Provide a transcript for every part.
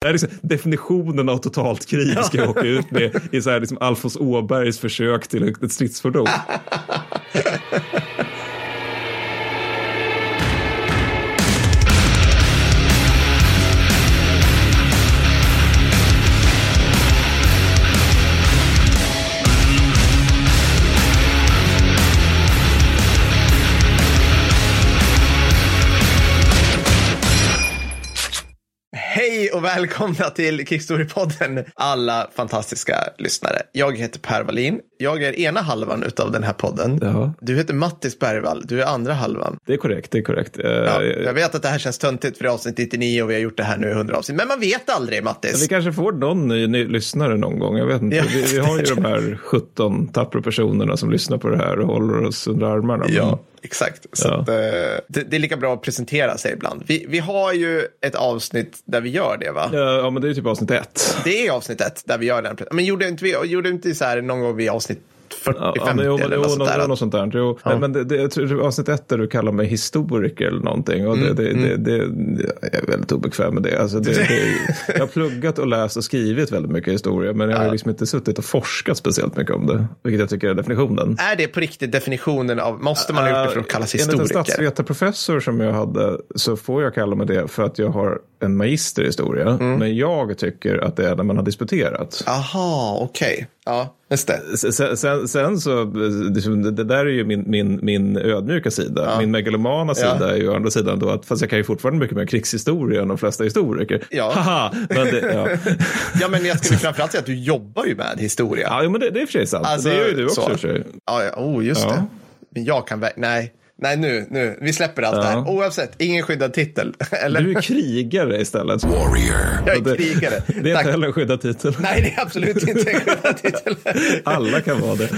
Det här är liksom definitionen av totalt krig ska jag åka ut med i så här liksom Alfons Åbergs försök till ett stridsfordon. Och välkomna till Kickstory-podden, alla fantastiska lyssnare. Jag heter Per Wallin. Jag är ena halvan av den här podden. Ja. Du heter Mattis Bergvall, du är andra halvan. Det är korrekt, det är korrekt. Eh, Ja, jag vet att det här känns töntigt för det är avsnitt 99 och vi har gjort det här nu i 100 avsnitt. Men man vet aldrig, Mattis. Vi kanske får någon ny, ny lyssnare någon gång. Jag vet inte. Ja. Vi, vi har ju de här 17 tappra personerna som lyssnar på det här och håller oss under armarna. Men- Ja, exakt. Så Ja. Att, eh, det, det är lika bra att presentera sig ibland. Vi, vi har ju ett avsnitt där vi gör det, va? Ja, men det är typ avsnitt ett. Det är avsnitt ett där vi gör den. Men gjorde inte vi gjorde inte så här någon gång vid avsnitt 40, Ja, 50 men, jo, men, eller jo, något sånt där? något sånt där. Jo, Ja. Men det, det, jag tror det var avsnitt ett där du kallar mig historiker eller någonting. Och Mm, det, det, det, det, jag är väldigt obekväm med det. Alltså det, det. Jag har pluggat och läst och skrivit väldigt mycket historia. Men jag har ju liksom inte suttit och forskat speciellt mycket om det. Vilket jag tycker är definitionen. Är det på riktigt definitionen av, måste man ha gjort det för att kallas Enligt en historiker? statsvetarprofessor som jag hade så får jag kalla mig det för att jag har en magister i historia. Mm. Men jag tycker att det är när man har disputerat. Aha, okej. Ja, just det. Sen, sen, sen så, liksom, det, där är ju min, min, min ödmjuka sida. Min megalomana sida Ja. är ju å andra sidan då att, fast jag kan ju fortfarande mycket mer krigshistoria än de flesta historiker. Ja. Haha! Men det, ja. Ja, men jag skulle framförallt säga att du jobbar ju med historia. ja, men det, det är för sig sant. Alltså, det gör ju du också så. för sig. Ja, ja. Oh, just Ja. det. Men jag kan nej. Nej, nu, nu. Vi släpper allt det Ja. här. Oavsett, ingen skyddad titel. Eller? Du är krigare istället. Jag är Det- krigare. Det är Tack. inte heller en skyddad titel. Nej, det är absolut inte en skyddad titel. Alla kan vara det.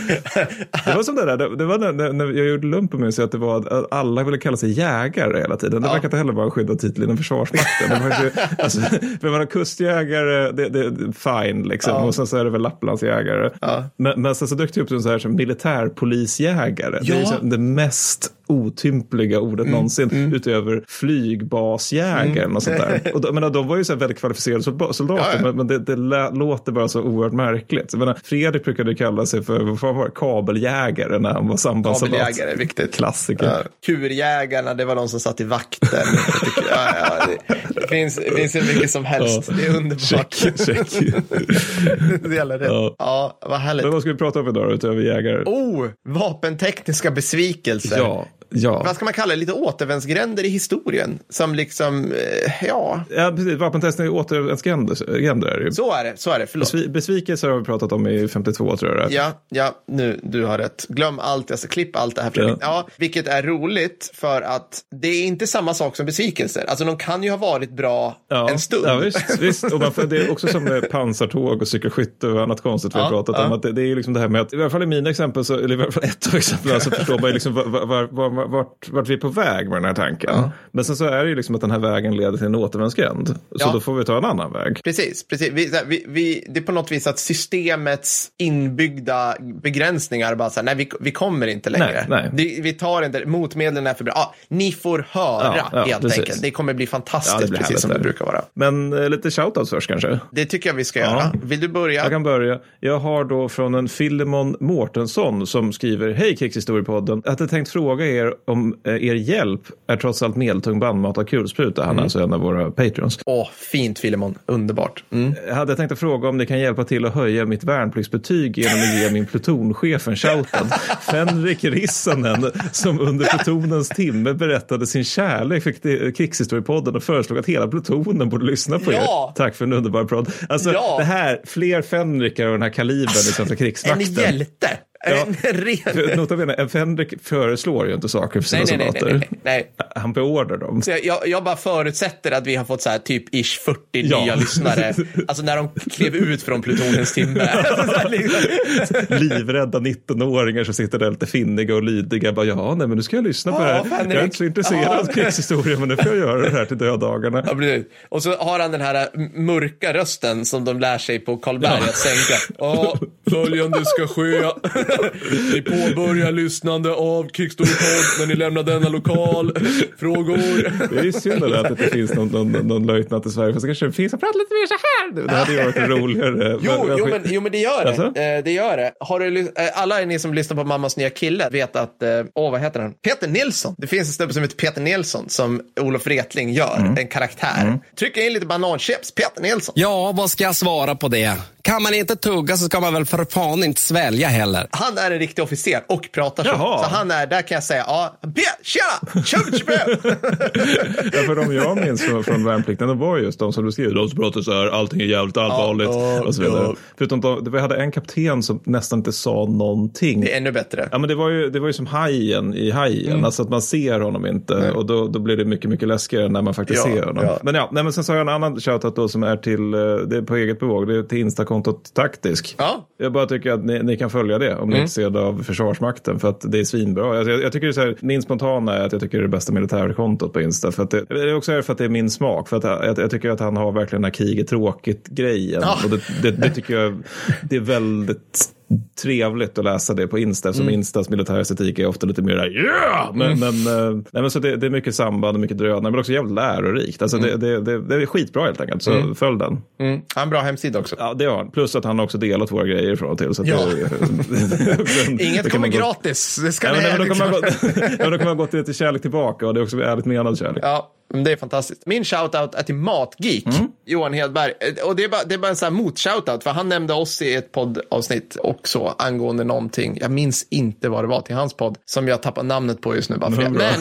Det var som det där, det, det var när, när, när jag gjorde lumpen med sig att det var att alla ville kalla sig jägare hela tiden. Det Ja. verkar inte heller vara en skyddad titel inom Försvarsmakten. Det var ju, alltså, för man har kustjägare, det, det, fine liksom. Ja. Och sen så är det väl Lapplandsjägare. Ja. Men, men sen så dök det upp som, så här, som militärpolisjägare. Det är ju Ja. det mest otympliga ordet någonsin utöver flygbasjägaren och sånt där. Och de, menar, de var ju så väldigt kvalificerade soldater Ja, men, men det, det låter bara så oerhört märkligt. Jag menar, Fredrik brukade kalla sig för vad fan var det, kabeljägare när han var sambandssoldat. Kabeljägare är viktigt. Klassiker. Ja. Kurjägarna, det var de som satt i vakten. Ja, ja, det, finns, det finns hur mycket som helst. Det är underbart. Check, check. det gäller det. Ja. Ja. vad härligt. Men vad ska vi prata om idag utöver jägare? Oh, vapentekniska besvikelser. Ja, ja. Vad ska man kalla det? Lite återvändsgränder i historien. Som liksom, eh, ja, Ja, precis. Vapentestning är återvändsgränder så är det. Så är det, förlåt. Besvi- Besvikelser har vi pratat om i 52 tror jag. Ja, ja, nu, du har rätt. Glöm allt, jag ska klippa allt det här. Ja. Ja. vilket är roligt för att det är inte samma sak som besvikelser. Alltså de kan ju ha varit bra Ja, en stund. Ja, visst, visst. Och man, det är också som med pansartåg och cykelskytte och annat konstigt vi har Ja, pratat om. Att det, det är ju liksom det här med att, i alla fall i mina exempel, så, eller i alla fall ett av exemplen, så förstår man ju liksom var, var, var, vart, vart vi är på väg med den här tanken. Men sen så är det ju liksom att den här vägen leder till en återvändsgränd. Så Ja. då får vi ta en annan väg. Precis, precis. Vi, vi, vi, det är på något vis att systemets inbyggda begränsningar bara så här, nej vi, vi kommer inte längre. Nej, nej. Det, vi tar inte, motmedlen är för bra. Ah, ni får höra Ja, ja, helt precis. enkelt. Det kommer bli fantastiskt, Ja, blir precis som det brukar vara. Men eh, lite shoutouts först kanske. Det tycker jag vi ska göra. Vill du börja? Jag kan börja. Jag har då från en Filemon Mårtensson som skriver Hej Krigshistoriepodden. Jag hade tänkt fråga er om eh, er hjälp är trots allt medeltung bandmat av kulspruta. Han är alltså en av våra patreons. Åh, fint Filemon. Underbart. Mm. Jag hade tänkt att fråga om ni kan hjälpa till att höja mitt värnpliktsbetyg genom att ge min plutonchef en shoutout. Fenrik Rissanen som under plutonens timme berättade sin kärlek för krigshistoriepodden och föreslog att hela plutonen borde lyssna på Ja! er. Tack för en underbar podd. Alltså Ja! det här, fler Fenrikar av den här kalibern i svenska En krigsmakten. hjälte. Ja. Nota bene, en Fenrik föreslår ju inte saker för sina Nej, nej, soldater. nej, nej. Han beordrar dem. Så jag- jag, bara förutsätter att vi har fått så här typ ish 40 Ja. nya lyssnare. Alltså när de klev ut från plutonens timme. Livrädda 19-åringar som sitter där lite finniga och lydiga. Bara, ja, nej, men nu ska jag lyssna på Ja, det här. Fenrik. Jag är inte så intresserad Ja. av krigshistoria, men nu får jag göra det här till döddagarna. Ja, precis. Och så har han den här m- mörka rösten som de lär sig på Karlberg Ja. att sänka. Ja, följande ska ske. Ni påbörjar lyssnande av Kickstory-podd när ni lämnar denna lokal. Frågor? Det är ju synd att det inte finns någon, någon, någon löjtnant i Sverige. Fast det kanske finns som pratar lite mer så här. Det hade ju varit roligare. Jo, Men- jo, men, jo, men det gör det. Alltså? Eh, det gör det. Har du, eh, alla ni som lyssnar på Mammas nya kille vet att, eh, åh vad heter han? Peter Nilsson. Det finns en snubbe som heter Peter Nilsson som Olof Wretling gör, Mm. en karaktär. Trycker in lite bananchips, Peter Nilsson. Ja, vad ska jag svara på det? Kan man inte tugga så ska man väl för fan inte svälja heller. Han är en riktig officer och pratar så. Jaha. Så han är, där kan jag säga, ja, tjena, tjena. Ja, för de jag minns från, från värnplikten, det var just de som du skrev, de som pratar så här, allting är jävligt allvarligt ja, och så vidare. ja. Förutom de, vi hade en kapten som nästan inte sa någonting. Det är ännu bättre. Ja, men det var ju, det var ju som hajen i hajen, Mm. alltså att man ser honom inte och då, då blir det mycket, mycket läskigare när man faktiskt Ja, ser honom. ja. Men ja, nej, men sen så har jag en annan shoutout då som är till, eh, det är på eget bevåg, det är till Instakontot Taktisk. Ja. Jag bara tycker att ni, ni kan följa det ni Mm. av Försvarsmakten för att det är svinbra. Alltså, jag, jag tycker så här, min spontana är att jag tycker det är det bästa militärkontot på Insta. För att det, det är också för att det är min smak. För att jag, jag tycker att han har verkligen den här kriget tråkigt-grejen. Ja. Och det, det, det tycker jag det är väldigt trevligt att läsa det på Insta. Eftersom Mm. Instas militärestetik är ofta lite mer där, yeah! Men, men, eh, nej, men så det, det är mycket samband och mycket drönare, men också jävligt lärorikt. Alltså det, det, det, det är skitbra helt enkelt, så följ den. Mm. Han har en bra hemsida också. Ja, det har han. Plus att han har också delat våra grejer från och till. Så Ja. det, Inget kommer gå- gratis. Det ska Ja, ni men, men, då kan man, gå- till lite kärlek tillbaka och det är också ärligt menad kärlek. Ja, det är fantastiskt. Min shoutout är till Matgeek, Mm. Johan Hedberg. Eh, Och det är bara, det är bara en sån här mot-shoutout, för han nämnde oss i ett poddavsnitt också angående någonting. Jag minns inte vad det var till hans podd, som jag tappar namnet på just nu bara för det. Men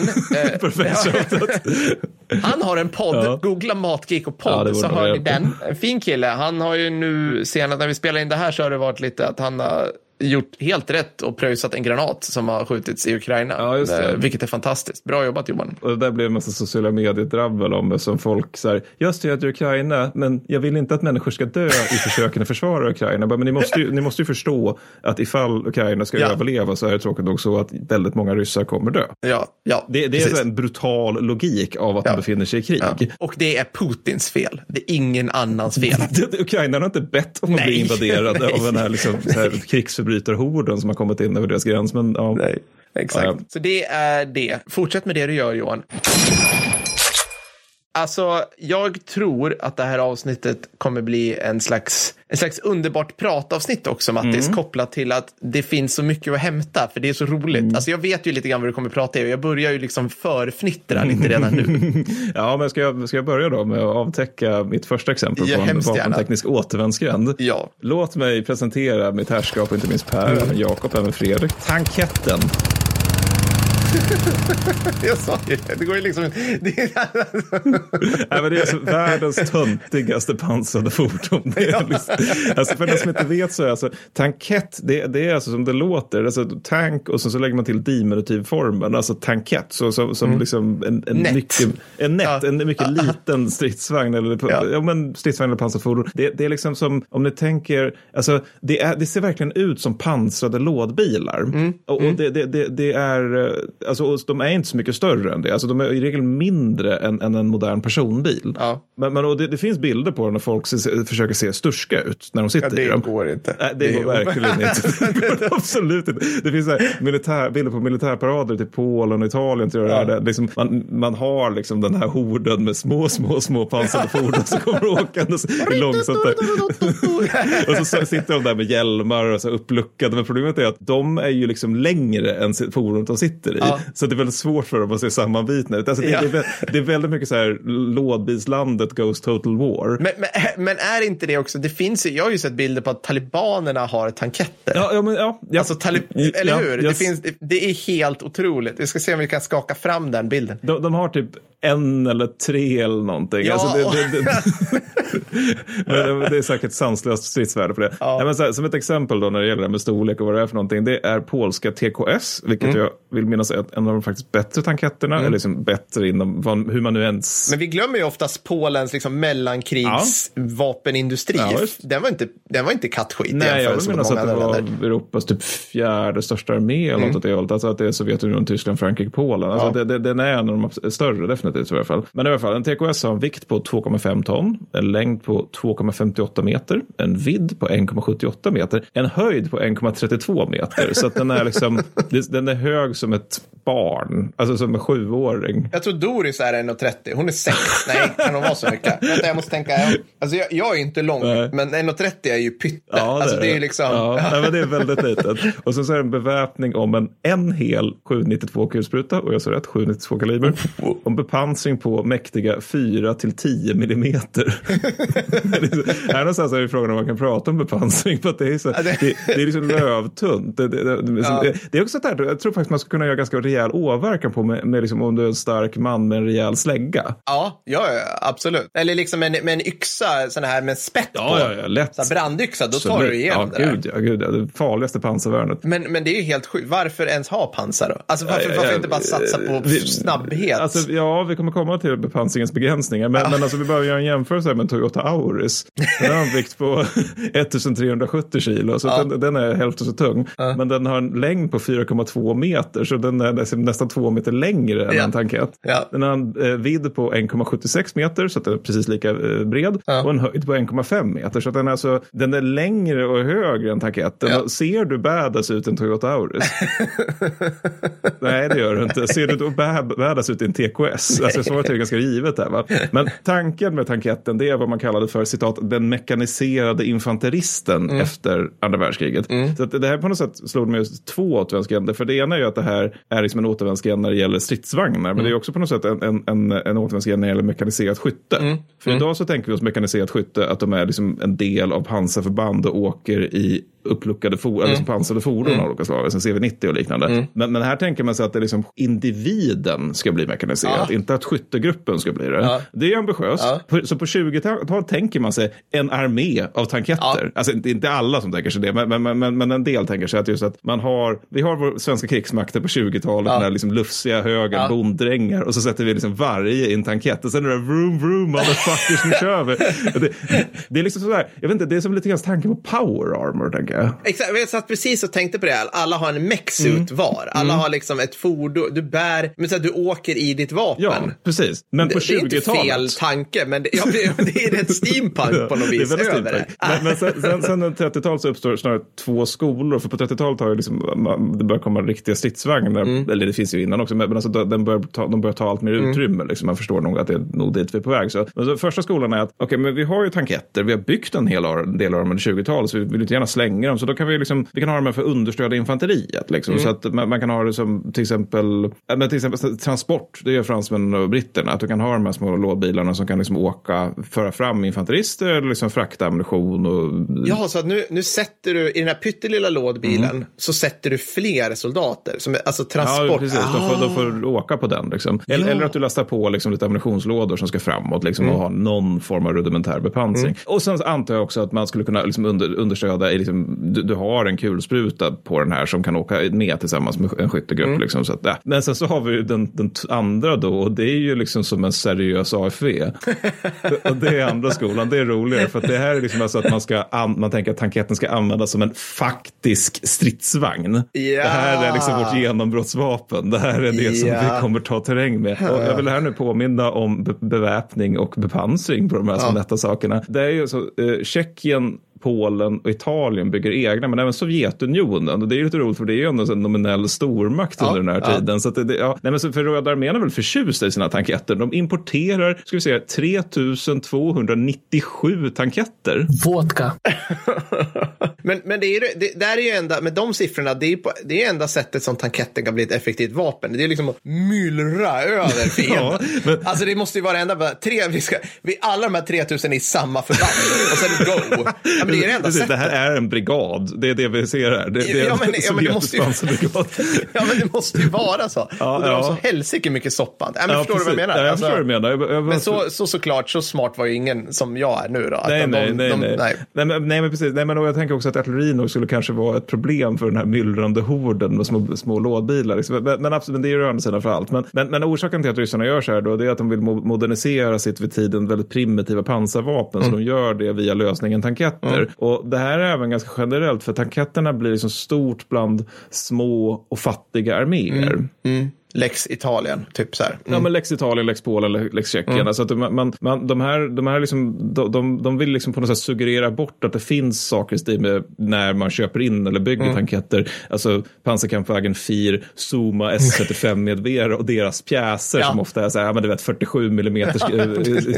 eh, han har en podd, Ja. googla Matgeek och Ja, podd det så hör ni den. En fin kille. Han har ju nu, senast när vi spelar in det här så har det varit lite att han har gjort helt rätt och pröjsat en granat som har skjutits i Ukraina. Ja. Eh, Vilket är fantastiskt. Bra jobbat Johan. Och det där blev en massa sociala medier-drabbel om som folk så här, jag stödjer Ukraina, men jag vill inte att människor ska dö i försöken att försvara Ukraina. Bara, Men ni måste, ju, ni måste ju förstå att ifall Ukraina ska Ja. överleva så är det tråkigt nog så att väldigt många ryssar kommer dö. Ja, ja Det, det är en brutal logik av att Ja. man befinner sig i krig. Ja. Och det är Putins fel. Det är ingen annans fel. Ukraina har inte bett om att bli Nej. invaderade Nej. av den här, liksom, här krigsförbrytarhorden som har kommit in över deras gräns. Men, ja. Nej, exakt. Ja, ja. Så det är det. Fortsätt med det du gör Johan. Alltså, jag tror att det här avsnittet kommer bli en slags, en slags underbart pratavsnitt också, Mattis, Mm. kopplat till att det finns så mycket att hämta, för det är så roligt. Mm. Alltså, jag vet ju lite grann vad du kommer prata i och jag börjar ju liksom förfnittra lite redan nu. ja, men ska jag, ska jag börja då med att avtäcka mitt första exempel på en vapenteknisk återvändsgränd? Ja. Låt mig presentera mitt härskap, inte minst Per, även Jakob, även Fredrik. Tanketten. Jag sa ju det. Går ju liksom... Det är... Nej, men det är alltså världens töntigaste pansrade fordon. Det är liksom, alltså för den som inte vet så är alltså tankett, det, det är alltså som det låter, alltså tank och så, så lägger man till diminutivformen, alltså tankett, så, så, som liksom en, en Nät. mycket, en nät, Ja. en mycket liten stridsvagn eller, Ja. ja. men stridsvagn eller pansrat fordon. Det, det är liksom som, om ni tänker, alltså det, är, det ser verkligen ut som pansrade lådbilar. Mm. Och, och det, det, det, det är, eh, alltså de är inte så mycket större än det, alltså de är i regel mindre än, än en modern personbil. Ja. Men, men det, det finns bilder på när folk se, försöker se sturska ut när de sitter Ja, i det dem. går inte. Nej, det, Det går är verkligen inte. Det går absolut inte. Det finns här militär, bilder på militärparader till Polen och Italien. Tror jag det är. Det, liksom, man, man har liksom den här horden med små, små, små pansrade fordon som kommer åkandes i långsamt. där. och så sitter de där med hjälmar och så uppluckade. Men problemet är att de är ju liksom längre än fordonet de sitter i. Ja. Så det är väldigt svårt för dem att se sammanbitna ut. Alltså, det, Ja. det, är, det är väldigt mycket så här lådbilslandet goes total war. Men, men, men är inte det också, det finns jag har ju sett bilder på att talibanerna har tanketter. Ja, ja, men, ja, ja. Alltså, tali- eller hur? Det, yes. finns, det, det är helt otroligt. Vi ska se om vi kan skaka fram den bilden. De, de har typ en eller tre eller någonting. Ja. Alltså det, det, det, men det är säkert sanslöst stridsvärde på det. Ja. Nej, här, som ett exempel då när det gäller det med storlek och vad det är för någonting. Det är polska TKS, vilket Mm. jag vill minnas en av de faktiskt bättre tanketterna, eller liksom bättre inom vad, hur man nu ens... Men vi glömmer ju oftast Polens liksom mellankrigsvapenindustri. Ja, visst. den, var inte, den var inte kattskit Nej, jag vill minnas att det var länder. Europas typ fjärde största armé eller något åt det hållet. Alltså att det är Sovjetunionen, Tyskland, Frankrike, Polen. Alltså Ja. det, det, den är en av de större definitivt i alla fall. Men i alla fall, en TKS har en vikt på 2,5 ton, en längd på 2,58 meter, en vidd på 1,78 meter, en höjd på 1,32 meter. Så att den är liksom, den är hög som ett barn, alltså som en sjuåring. Jag tror Doris är 1,30. Hon är 6. Nej, kan hon vara så mycket? Vänta, jag måste tänka. Alltså, jag, jag är inte lång, Nej. men 1,30 är ju pytte. alltså, det är ju liksom... Ja, nej, men det är väldigt litet. Och sen så är det en beväpning om en, en hel 792 kulspruta, och jag sa rätt, 792 kaliber. Och bepansring på mäktiga 4 till 10 millimeter. här någonstans är det frågan om man kan prata om bepansring. För att det, är så, Ja, det- det, det är liksom lövtunt. Det, det, det, det, Ja. det är också så här, jag tror faktiskt man ska kunna göra ganska rejäl åverkan på med, med liksom, om du är en stark man med en rejäl slägga. Ja, ja, ja, absolut. Eller liksom en, med en yxa, sån här med spett på. Ja, ja, ja, lätt. Så brandyxa, då tar Absolut. du igenom ja, det där. gud, ja, gud, ja, det farligaste pansarvärnet. Men, men det är ju helt sjukt. Varför ens ha pansar då? Alltså varför, Ja, ja, varför ja, inte bara satsa på vi- snabbhet? Alltså, ja, vi kommer komma till bepansringens begränsningar. Men, men alltså, vi behöver göra en jämförelse med en Toyota Auris. Den har en vikt på 1370 kilo, så Ja. den, den är hälften så tung. Men den har en längd på 4,2 meter, så den är nästan- nästan två meter längre än Ja. en tankett. Ja. Den har en eh, vidd på 1,76 meter, så att den är precis lika eh, bred. Ja. Och en höjd på 1,5 meter, så att den är, alltså, den är längre och högre än tanketten. Ja. Ser du badass ut i en Toyota Auris? Nej, det gör du inte. Ser du bä- badass ut i en TKS? Alltså, svaret är ganska givet där. Va? Men tanken med tanketten, det är vad man kallade för citat, den mekaniserade infanteristen efter andra världskriget. Så att det här på något sätt slog mig två återvändsgränder. För det ena är ju att det här är liksom en återvändsgränd när det gäller stridsvagnar. Men det är också på något sätt en, en, en, en återvändsgränd när det gäller mekaniserat skytte. För idag så tänker vi oss mekaniserat skytte att de är liksom en del av pansarförband och åker i uppluckade for, eller liksom pansrade fordon av olika slag, som CV90 och liknande. Men, men här tänker man sig att det är liksom individen ska bli mekaniserad, Ja. inte att skyttegruppen ska bli det. Ja. Det är ambitiöst. Ja. Så på 20-talet tänker man sig en armé av tanketter. Alltså inte, inte alla som tänker sig det, men, men, men, men en del tänker sig att just att man har, vi har vår svenska krigsmakter på 20-talet, Ja. den här liksom lufsiga högen, Ja. bonddrängar och så sätter vi liksom varje i en tankett och sen är det vroom vroom motherfuckers, nu kör vi. Det, det är liksom sådär, jag vet inte, det är som lite grann tanken på power armor, tänker jag. Exakt, jag satt precis och tänkte på det. här. Alla har en mech-suit var. Alla har liksom ett fordon. Du bär, men så här, du åker i ditt vapen. Ja, precis. Men på det, det är inte 20-talet. fel tanke, men det, ja, det, är rätt steampunk på något Det är vis över det. Men, men sen, sen, sen 30-talet så uppstår snarare två skolor. För på 30-talet har ju liksom, det börjar komma riktiga stridsvagnar. Mm. Eller det finns ju innan också. Men, alltså, den börjar ta, de börjar ta allt mer Mm. utrymme. Liksom. Man förstår nog att det är nog dit vi är på väg. Så, men så första skolan är att okej, men vi har ju tanketter. Vi har byggt en hel del av dem under 20-talet. Så vi vill inte gärna slänga dem. Så då kan vi, liksom, vi kan ha dem för att understödja infanteriet. Liksom. Mm. Så att man, man kan ha det som till exempel, men till exempel transport. Det gör fransmännen och britterna. Att du kan ha de här små lådbilarna som kan liksom åka, föra fram infanterister eller liksom frakta ammunition. Och, Ja, så att nu, nu sätter du, i den här pyttelilla lådbilen, så sätter du fler soldater. Som, alltså transport. Ja, precis. De får, de Ah. får åka på den. Liksom. Eller, Ja. Mm. eller att du lastar på liksom, lite ammunitionslådor som ska framåt liksom, och ha någon form av rudimentär bepansring. Och sen antar jag också att man skulle kunna liksom, under, understödja, i, liksom, du, du har en kulspruta på den här som kan åka med tillsammans med en skyttegrupp. Mm. Liksom, så att, ja. Men sen så har vi ju den, den andra då och det är ju liksom som en seriös AFV. och det är andra skolan, det är roligare för att det här är liksom alltså att man, ska an, man tänker att tanketten ska användas som en faktisk stridsvagn. Ja. Det här är liksom vårt genombrottsvapen. Det här är det som Ja. vi kommer ta terräng med. Och jag vill här nu påminna om be- beväpning och bepansring på de här små lätta sakerna. Det är ju så, eh, Tjeckien Polen och Italien bygger egna, men även Sovjetunionen. Och det är ju lite roligt för det är ju ändå en nominell stormakt Ja, under den här ja. tiden. Så att det, ja. Nej, men så för Röda armén är väl förtjusta i sina tanketter. De importerar, ska vi säga, 3297 tanketter. Vodka. Men, men det är ju, det, där är ju enda, med de siffrorna, det är, på, det är enda sättet som tanketten kan bli ett effektivt vapen. Det är liksom att myllra över fienden. Ja, men- Alltså det måste ju vara det enda, tre, vi ska, vi, alla de här 3000 är i samma förband och sen go. Ja, det är det enda Precis, sättet. det här är en brigad, det är det vi ser här. Det, det är Ja, men- en ja, men det måste ju-. Ja, men det måste ju vara så. Ja, och drar ja. så helsike mycket soppa. Ja, men Ja, förstår du vad jag precis. menar? Ja, jag Alltså, förstår vad du menar. Jag, jag, Men så, så såklart, så smart var ju ingen som jag är nu då. Nej, nej, de- nej, de- nej. nej. Nej, men, nej, men precis. Nej, men och jag tänker också att artilleri nog skulle kanske vara ett problem för den här myllrande horden med små, små lådbilar. Liksom. Men, men, absolut, men det är ju andra sidan för allt. Men, men, men orsaken till att ryssarna gör så här då, det är att de vill mo- modernisera sitt vid tiden väldigt primitiva pansarvapen. Så de gör det via lösningen tanketter. Och det här är även ganska generellt för tanketterna blir liksom stort bland små och fattiga arméer. Lex Italien, typ så här. Ja, men Lex Italien, Lex Polen, Le- Lex Tjeckien. Mm. Alltså att man, man, man, de här, de, här liksom, de, de, de vill liksom på något sätt suggerera bort att det finns saker i stil med när man köper in eller bygger Mm. tanketter. Alltså pansarkampvagn FIR, Zuma, S35 med Vera och deras pjäser Ja. som ofta är så här, ja, men du vet 47 mm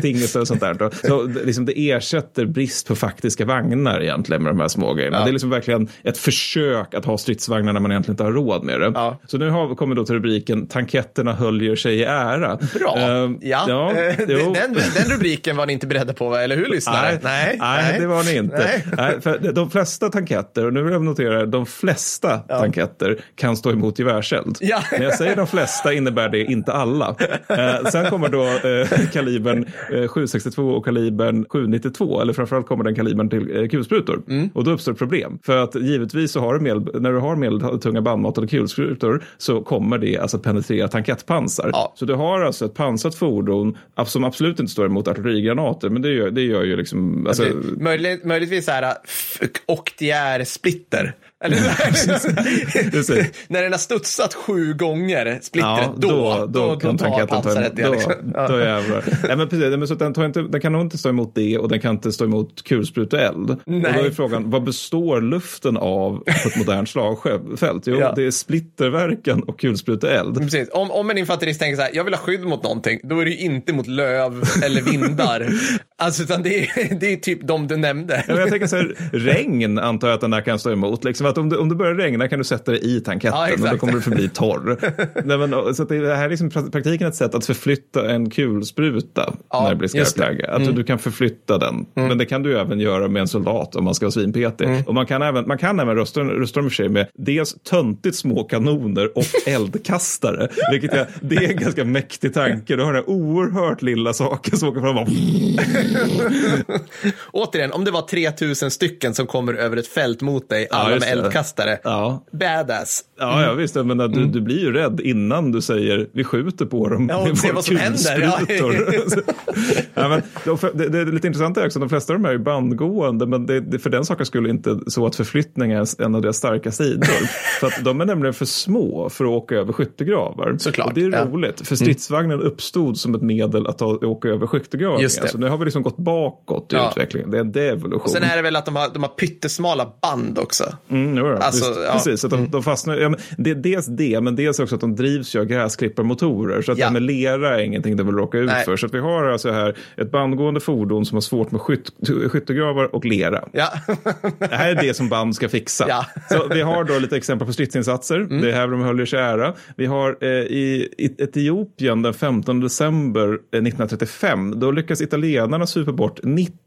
tingestar och sånt där. Så det- liksom det ersätter brist på faktiska vagnar egentligen med de här små grejerna. Ja. Det är liksom verkligen ett försök att ha stridsvagnar när man egentligen inte har råd med det. Ja. Så nu har, kommer då till rubriken tanketterna höljer sig i ära. Bra. Ehm, ja. ja Eh, den, den rubriken var ni inte beredda på, eller hur lyssnare? Nej, nej, det var ni inte. Nej. Nej. för de flesta tanketter, och nu vill jag notera de flesta tanketter kan stå emot gevärseld. Ja. När jag säger de flesta innebär det inte alla. Eh, sen kommer då eh, kalibern eh, 762 och kalibern 792, eller framförallt kommer den kalibern till kulsprutor. Mm. Och då uppstår problem. För att givetvis så har du medel, när du har medeltunga bandmatade kulsprutor så kommer det alltså penetrera tankettpansar. Ja. Så du har alltså ett pansat fordon som absolut inte står emot artillerigranater, men det gör, det gör ju liksom... Alltså, Möjligt, möjligtvis så här, f- octiär splitter. Eller när den har studsat sju gånger, splittret, Ja, då, då, då, kan tar tanketten ta pansaret det. då, Liksom. Ja. då jävlar. Nej, men precis, men så den, tar inte, den kan nog inte stå emot det och den kan inte stå emot kulspruteeld. Och då är Nej. frågan, vad består luften av på ett modernt slagfält? Jo, Ja. det är splitterverkan och kulspruteeld. Precis. Om, om en infanterist tänker så här, jag vill ha skydd mot någonting, då är det ju inte mot löv eller vindar. alltså, utan det är, det är typ de du nämnde. Ja, jag tänker så här, regn antar jag att den där kan stå emot. Liksom att om, det, om det börjar regna kan du sätta dig i tanketten Ja, och då kommer du förbli torr. Nej, men, så det här är liksom pra- praktiken ett sätt att förflytta en kulspruta Ja, när det blir skarpt läge. Att du kan förflytta den. Men det kan du även göra med en soldat om man ska vara svinpetig. Och man kan även, man kan även rusta, rusta dem för sig med dels töntigt små kanoner och eldkastare. Vilket är, det är en ganska mäktig tanke. Du har den här oerhört lilla saken som åker fram och Återigen, om det var 3000 stycken som kommer över ett fält mot dig, alla just med det. eldkastare. Ja, Badass. Ja, ja visst. Men du, du blir ju rädd innan du säger vi skjuter på dem Ja, och se vad som händer. Ja. men, de- det, det är lite intressant är också, de flesta av dem är ju bandgående, men det, det, för den saken skulle inte så att förflyttning är en av deras starka sidor. för att de är nämligen för små för att åka över skyttegravar. Såklart, Och det är ja. roligt, för stridsvagnen uppstod som ett medel att ta, åka över skyttegravar. Just det. Så nu har vi liksom gått bakåt i Ja. utvecklingen. Det är en devolution. Sen är det väl att de har, de har pyttesmala band också. Mm, jo, då. Alltså, ja. Precis, att de, de fastnar, ja, men det är dels det, men dels också att de drivs ju av gräsklipparmotorer. Så att Ja. det med lera är ingenting de vill råka ut Nej. för. Så att vi har alltså här ett bandgående fordon som har svårt med skytt, skyttegravar och lera. Ja. Det här är det som band ska fixa. Ja. Så vi har då lite exempel på stridsinsatser. Det är här de höll sig ära. Vi har eh, i, Etiopien den 15 december eh, 1935. Då lyckas italienarna supa bort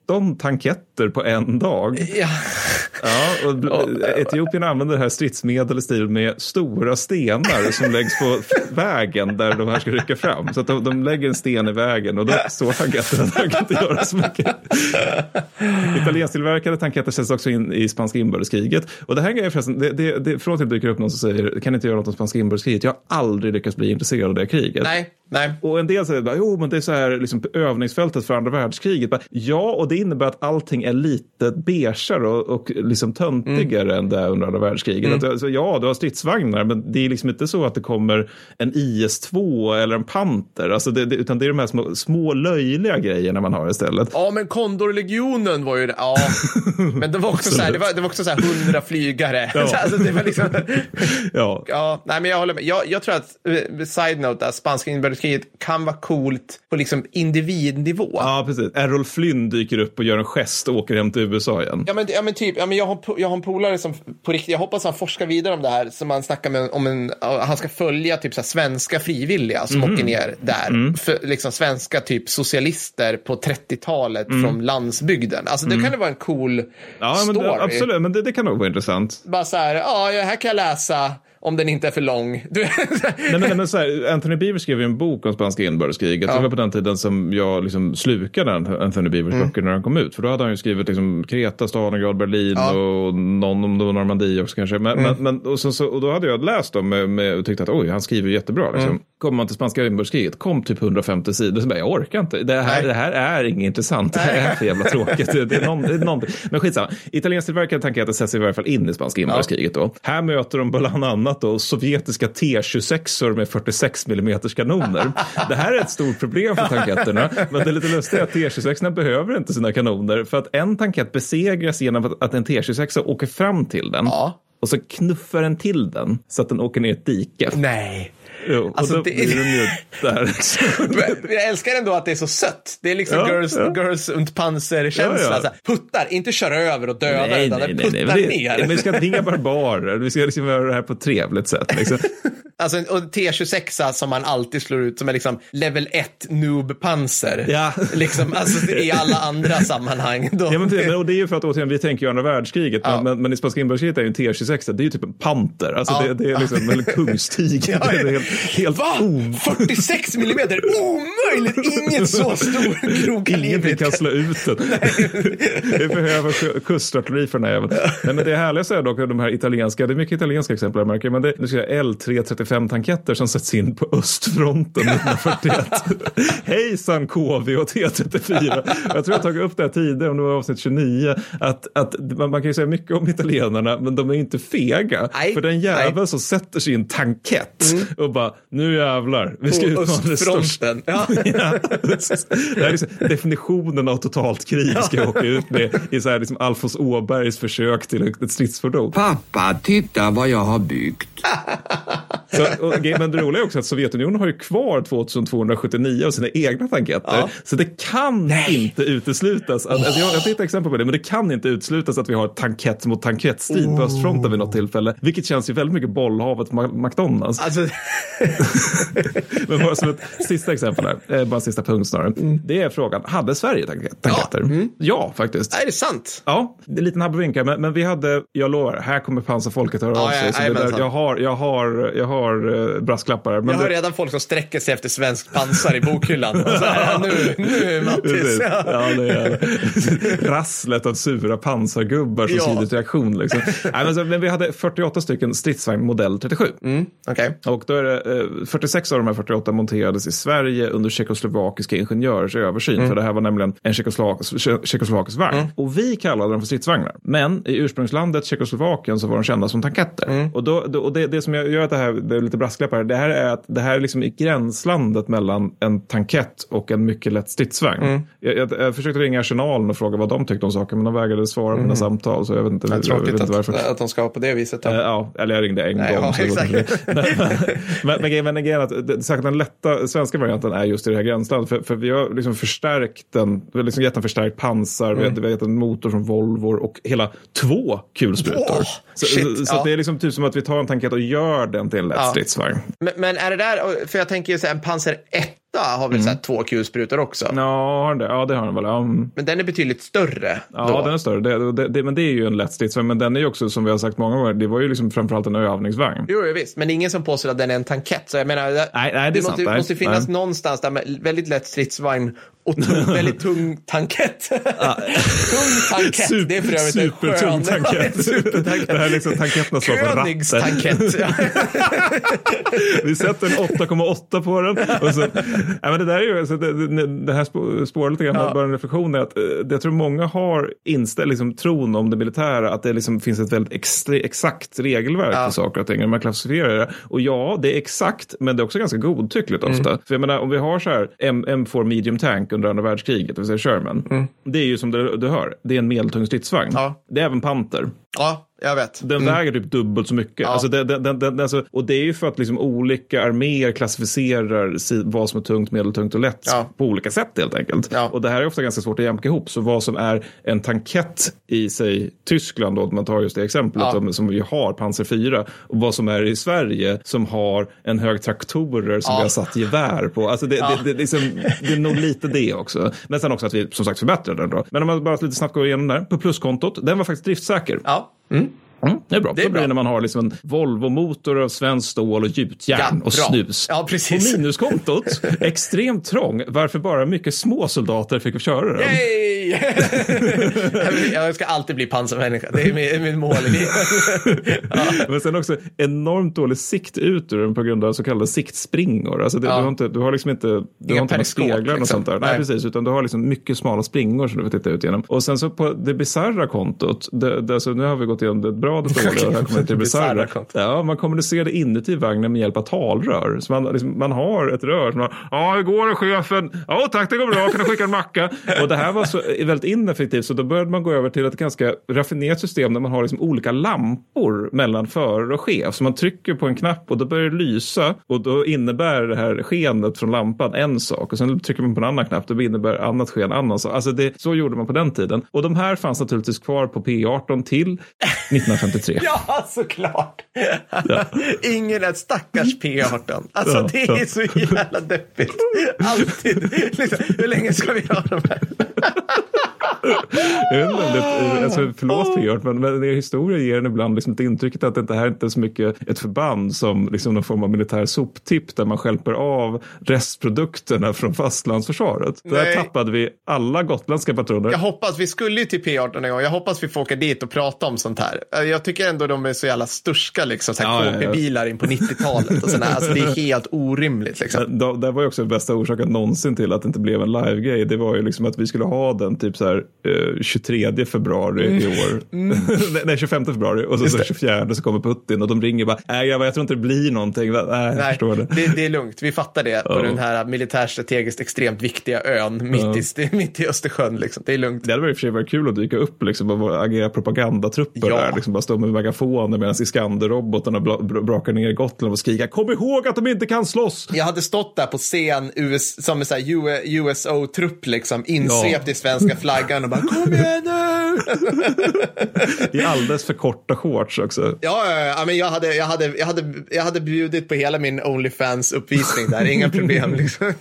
19 tanketter på en dag. ja. Ja, och Etiopien använder det här stridsmedel i stil med stora stenar som läggs på vägen där de här ska rycka fram. Så att de, de lägger en sten i vägen och då står tanketterna där, de kan inte göra så mycket. Italiensktillverkade tanketter sätts också in i spanska inbördeskriget. Och det här är förresten, det, det, det, från och till dyker upp någon som säger, kan inte göra något om spanska inbördeskriget? Jag har aldrig lyckats bli intresserad av det kriget. Nej, nej. Och en del säger bara, jo men det är så här liksom, övningsfältet för andra världskriget. Bara, ja, och det innebär att allting är lite beigare och, och liksom töntigare än det är under andra världskriget. Att, alltså, ja, du har stridsvagnar, men det är liksom inte så att det kommer en IS-2 eller en Panter. Alltså det, det, utan det är de här små, små löjliga grejerna man har istället. Ja, men Kondorlegionen var ju det. Ja, men det var också så här, det var, det var också så här hundra flygare. Ja. alltså, det var liksom, Ja, ja, nej, men jag håller med. Jag, jag tror att, eh, side note, spanska inbördeskriget kan vara coolt på liksom individnivå. ja precis. Errol Flynn dyker upp och gör en gest och åker hem till USA igen. Ja men, ja, men typ, ja, men jag, har, jag har en polare som på riktigt, jag hoppas han forskar vidare om det här, som han snackar med om en, han ska följa typ så här, svenska frivilliga som Mhm. åker ner där. Mm. För, liksom svenska typ socialister på 30-talet Mm. från landsbygden. Alltså det kan det vara en cool Ja, men story. det, absolut. Men det, det kan nog vara intressant. Bara så här, ja, här kan jag läsa om den inte är för lång. Du, Nej, men, men så här, Anthony Beaver skrev ju en bok om spanska inbördeskriget. Det var på den tiden som jag liksom slukade Anthony Beavers Mm. böcker när han kom ut. För då hade han ju skrivit liksom Kreta, Stalingrad, Berlin och någon om Normandie också kanske. Men, Mm. men, men, och, så, och då hade jag läst dem med, med, och tyckte att oj, han skriver jättebra. Liksom. Mm. Kommer man till spanska inbördeskriget, kom typ 150 sidor. Så bara, jag orkar inte. Det här, Nej. det här är inget intressant. Det här är för jävla tråkigt. Det, är någon, det är någonting. Men skitsamma. Italienskt tillverkade tanketter sätter sig i varje fall in i spanska inbördeskriget. Då. Här möter de bland annat då sovjetiska T26 med 46 mm kanoner. Det här är ett stort problem för tanketterna. Men det är lite lustigt att T26 behöver inte sina kanoner. För att en tankett besegras genom att, att en T26 åker fram till den. Ja. Och så knuffar den till den så att den åker ner i ett dike. nej. Jo, Alltså, och då det- blir den ju där. Jag älskar ändå att det är så sött. Det är liksom Ja, girls, ja. girls und panzer-känsla. Ja, Puttar, inte köra över och döda, utan den puttar Men det, ner. Men vi ska inte inga barbarer. Vi ska liksom göra det här på ett trevligt sätt. Liksom. Alltså, och T26 som man alltid slår ut som är liksom level 1 noob-panser. Ja. Liksom, alltså, i alla andra sammanhang. Då. Ja, men, det- och det är ju för att återigen, vi tänker ju andra världskriget, men, men, men i spanska inbördeskriget är ju en T26, det är ju typ en panter. Alltså det, det är liksom en kungstiger. Ja, Det är helt, helt Va? o- 46 millimeter? Omöjligt! Ingen så stor Ingenting grovkaliber. kan slå ut den. Vi behöver ku- kustartilleri för den här jäveln. Nej, men det härliga är dock de här italienska, det är mycket italienska exempel jag märker, men det jag L335-tanketter som sätts in på östfronten 1941. Hejsan KV och T34. Jag tror jag har tagit upp det här tidigare, om det var avsnitt 29, att, att man, man kan ju säga mycket om italienarna, men de är inte fega. Nej, för den jävel nej. som sätter sig i en tankett och bara, nu jävlar, vi ska På utmana det största. östfronten. Ja. Ja, det är liksom definitionen av totalt krig ska jag åka ut med i så här liksom Alfons Åbergs försök till ett stridsfordon. Pappa, titta vad jag har byggt. Så, och, men det roliga är också att Sovjetunionen har ju kvar 2279 av sina egna tanketter. Så det kan inte uteslutas. Att, alltså jag, jag tittar exempel på det, men det kan inte uteslutas att vi har tankett mot tankettstrid på östfronten vid något tillfälle. Vilket känns ju väldigt mycket bollhavet McDonalds. Alltså, Men bara som ett sista exempel här, eh, bara en sista punkt snarare. Det är frågan, hade Sverige tank- tanketter? Ja, faktiskt. är det sant? Ja, det är en liten abrovink här, men, men vi hade, jag lovar, här kommer pansarfolket höra av Ja, sig. ja, så där, jag har, jag har, jag har eh, brasklappar. Men Jag hör det, redan folk som sträcker sig efter svensk pansar i bokhyllan. Här, nu, nu Mattis. Ja. Ja, det är. Rasslet av sura pansargubbar som Ja. sidets reaktion. Liksom. Nej, men, så, men vi hade 48 stycken stridsvagn modell 37. Okej. Och då är det, eh, 46 av de här 48 monterades i Sverige under tjeckoslovakiska ingenjörers översyn. Mm. För det här var nämligen en tjeckoslovak, tje- tjeckoslovakisk vagn. Och vi kallade dem för stridsvagnar. Men i ursprungslandet Tjeckoslovakien så var de kända som tanketter. Mm. Och, då, då, och det, det som gör att det här, det är lite brasklappar, det här är att det här är liksom i gränslandet mellan en tankett och en mycket lätt stridsvagn. Mm. Jag, jag, jag försökte ringa Arsenalen och fråga vad de tyckte om saken, men de vägrade svara på mina samtal. Så jag vet inte, jag vet Mm. Tråkigt inte att, varför. att de ska vara på det viset. Eh, Ja, eller jag ringde en Nej, gång. ja, det exakt. inte det. men, men, men, grejen är att det- särskilt den lätta svenska varianten är just i det här gränslandet. För, för vi har liksom förstärkt den, vi har liksom gett en förstärkt pansar, vi, har, Mm. vi har gett en motor från Volvo och hela två kulsprutor. Åh, så shit, så, så ja. att det är liksom typ som att vi tar en tankett och gör den till en lätt Ja. stridsvagn. Men, men är det där, för jag tänker ju så här, en Panzer 1 har väl så här två kulsprutor också. Ja, det? ja, det har den väl. Mm. Men den är betydligt större. Ja, då. den är större. Det, det, det, men det är ju en lätt stridsvagn. Men den är ju också, som vi har sagt många gånger, det var ju liksom framförallt en övningsvagn. Jo, visst. Men ingen som påstår att den är en tankett. Så jag menar, det, Nej, nej, det det sant. måste, Nej, måste finnas nej. någonstans där med väldigt lätt stridsvagn och tung, väldigt tung tankett. tung tankett, det är för övrigt en skön... tankett. Supertankett. det här är liksom tanketterna som på ratten. Vi sätter en 8,8 på den. Och så, ja, men det, där är ju, alltså, det, det, här spå- spårar lite grann, bara en reflektion är att eh, jag tror många har inställt liksom, tron om det militära, att det liksom finns ett väldigt extre, exakt regelverk för saker och ting, när man klassificerar det. Och ja, det är exakt, men det är också ganska godtyckligt ofta. För jag menar, om vi har så här M, M4 medium tank under andra världskriget, det vill säga Sherman, det är ju som du, du hör, det är en medeltung stridsvagn. Ja. Det är även Panther. ja, jag vet. Den väger typ dubbelt så mycket. Alltså det, den, den, den, alltså, och det är ju för att liksom olika arméer klassificerar si, vad som är tungt, medeltungt och lätt Ja. på olika sätt helt enkelt. Ja. Och det här är ofta ganska svårt att jämka ihop. Så vad som är en tankett i sig Tyskland, då, om man tar just det exemplet Ja. som, som vi har, Panzer 4, och vad som är i Sverige som har en hög traktorer som Ja. vi har satt gevär på. Alltså det, det, det, liksom, det är nog lite det också. Men sen också att vi som sagt förbättrar den då. Men om man bara lite snabbt går igenom där. På pluskontot, den var faktiskt driftsäker. Ja. Mm, det är bra. Det är Då blir det bra. när man har liksom en Volvo-motor av svenskt stål och gjutjärn Ja, och bra. snus. Ja, precis. På minuskontot, extremt trång, varför bara mycket små soldater fick köra den. Yay! jag ska alltid bli pansarmänniska. Det är min, min mål livet. Men sen också enormt dålig sikt ut ur den på grund av så kallade siktspringor. Alltså det, Ja. du, har inte, du har liksom inte, du Inga har inte speglar och liksom. sånt där. Nej. Nej. precis, utan du har liksom mycket smala springor som du får titta ut genom. Och sen så på det bisarra kontot, det, det, alltså, nu har vi gått igenom det bra, det dåliga och här kommer det till det Bisarra. Ja, man kommunicerar inuti vagnen med hjälp av talrör. Så man, liksom, man har ett rör som man, ja hur går det chefen? Ja tack det går bra, kan du skicka en macka? Och det här var så väldigt ineffektivt så då började man gå över till ett ganska raffinerat system där man har liksom olika lampor mellan förare och chef. Så man trycker på en knapp och då börjar det lysa och då innebär det här skenet från lampan en sak och sen trycker man på en annan knapp då innebär annat sken annan sak. Alltså det, så gjorde man på den tiden. Och de här fanns naturligtvis kvar på P18 till 1953. Ja, såklart. Ingen är stackars P18. Alltså Ja, det är ja. så jävla deppigt. Alltid. Liksom, hur länge ska vi ha de här? Jag vet inte om det, alltså, förlåt P18, men, men er historia ger en ibland liksom ett intrycket att det här inte är så mycket ett förband som liksom någon form av militär soptipp där man stjälper av restprodukterna från fastlandsförsvaret. Där Nej. tappade vi alla gotländska patroner. Jag hoppas, vi skulle ju till P18 en gång. Jag hoppas vi får åka dit och prata om sånt här. Jag tycker ändå de är så jävla sturska liksom. Ja, ja, ja. In på 90-talet och sådär. Alltså det är helt orimligt liksom. Då, det var ju också den bästa orsaken någonsin till att det inte blev en live-grej. Det var ju liksom att vi skulle ha den typ så här eh, 23 februari i år. nej, nej, 25 februari och så, så 24 så kommer Putin och de ringer bara, nej jag, jag tror inte det blir någonting. Nej, jag Nej, förstår det. det, det är lugnt. Vi fattar det på Ja. den här militärstrategiskt extremt viktiga ön mitt, i, mitt i Östersjön. Liksom. Det är lugnt. Det hade i och för sig varit kul att dyka upp liksom, och agera propagandatrupper Ja. där. Liksom, bara stå med megafoner medan Iskander-robotarna bra- bra- brakar ner Gotland och skrika kom ihåg att de inte kan slåss. Jag hade stått där på scen US, som en USO-trupp, liksom, insvept i svenska flaggan och bara kom igen nu! I alldeles för korta shorts också. Ja, ja, ja, men jag hade, jag, hade, jag, hade, jag hade bjudit på hela min Onlyfans-uppvisning där, inga problem. Liksom.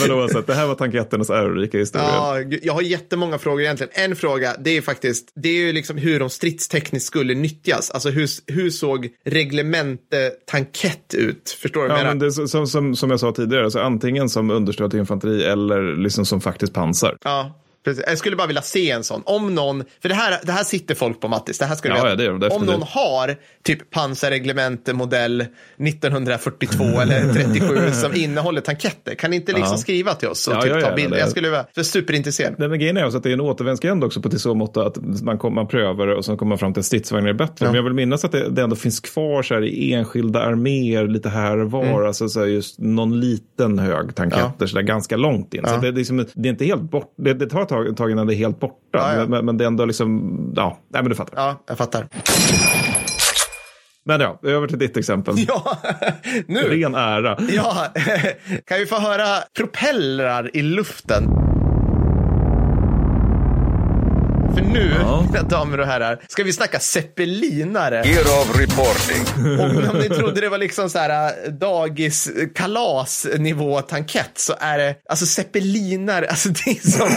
Men att det här var tanketternas ärorika historia. Ja, jag har jättemånga frågor egentligen. En fråga, det är faktiskt, det är ju liksom hur de stridstekniskt skulle nyttjas. Alltså hur, hur såg reglemente tankett ut? Förstår du Ja, men det, är som, som, som jag sa tidigare, alltså antingen som understöd till infanteri eller liksom som faktiskt pansar. Ja. Precis. Jag skulle bara vilja se en sån. Om någon, för det här, det här sitter folk på Mattis, det här skulle Ja, jag, ja, det gör de Om någon har typ pansarreglemente modell 1942 eller 37 som innehåller tanketter, kan ni inte liksom Ja. skriva till oss och Ja, typ ta bilder? det. Jag skulle vara för superintresserad. Nej, men grejen är också att det är en återvändsgränd också på till så mått att man, kom, man prövar det och sen kommer man fram till att stridsvagnar är bättre. Men jag vill minnas att det, det ändå finns kvar så här i enskilda arméer lite här och var. Alltså så här just någon liten hög tanketter så där ganska långt in. Så det, är liksom, det är inte helt bort. Det, det tar ett tag, ett tag innan det är helt borta. Ja, ja. Men, men det är ändå liksom, ja, nej men du fattar. Ja, jag fattar. Men ja, över till ditt exempel. Ja, nu. Ren ära. Ja, kan vi få höra propellrar i luften? Nu, Ja. mina damer och herrar, ska vi snacka zeppelinare. Year of reporting. Och om ni trodde det var liksom så här äh, dagis kalas nivå tankett så är det alltså zeppelinare, alltså det är så,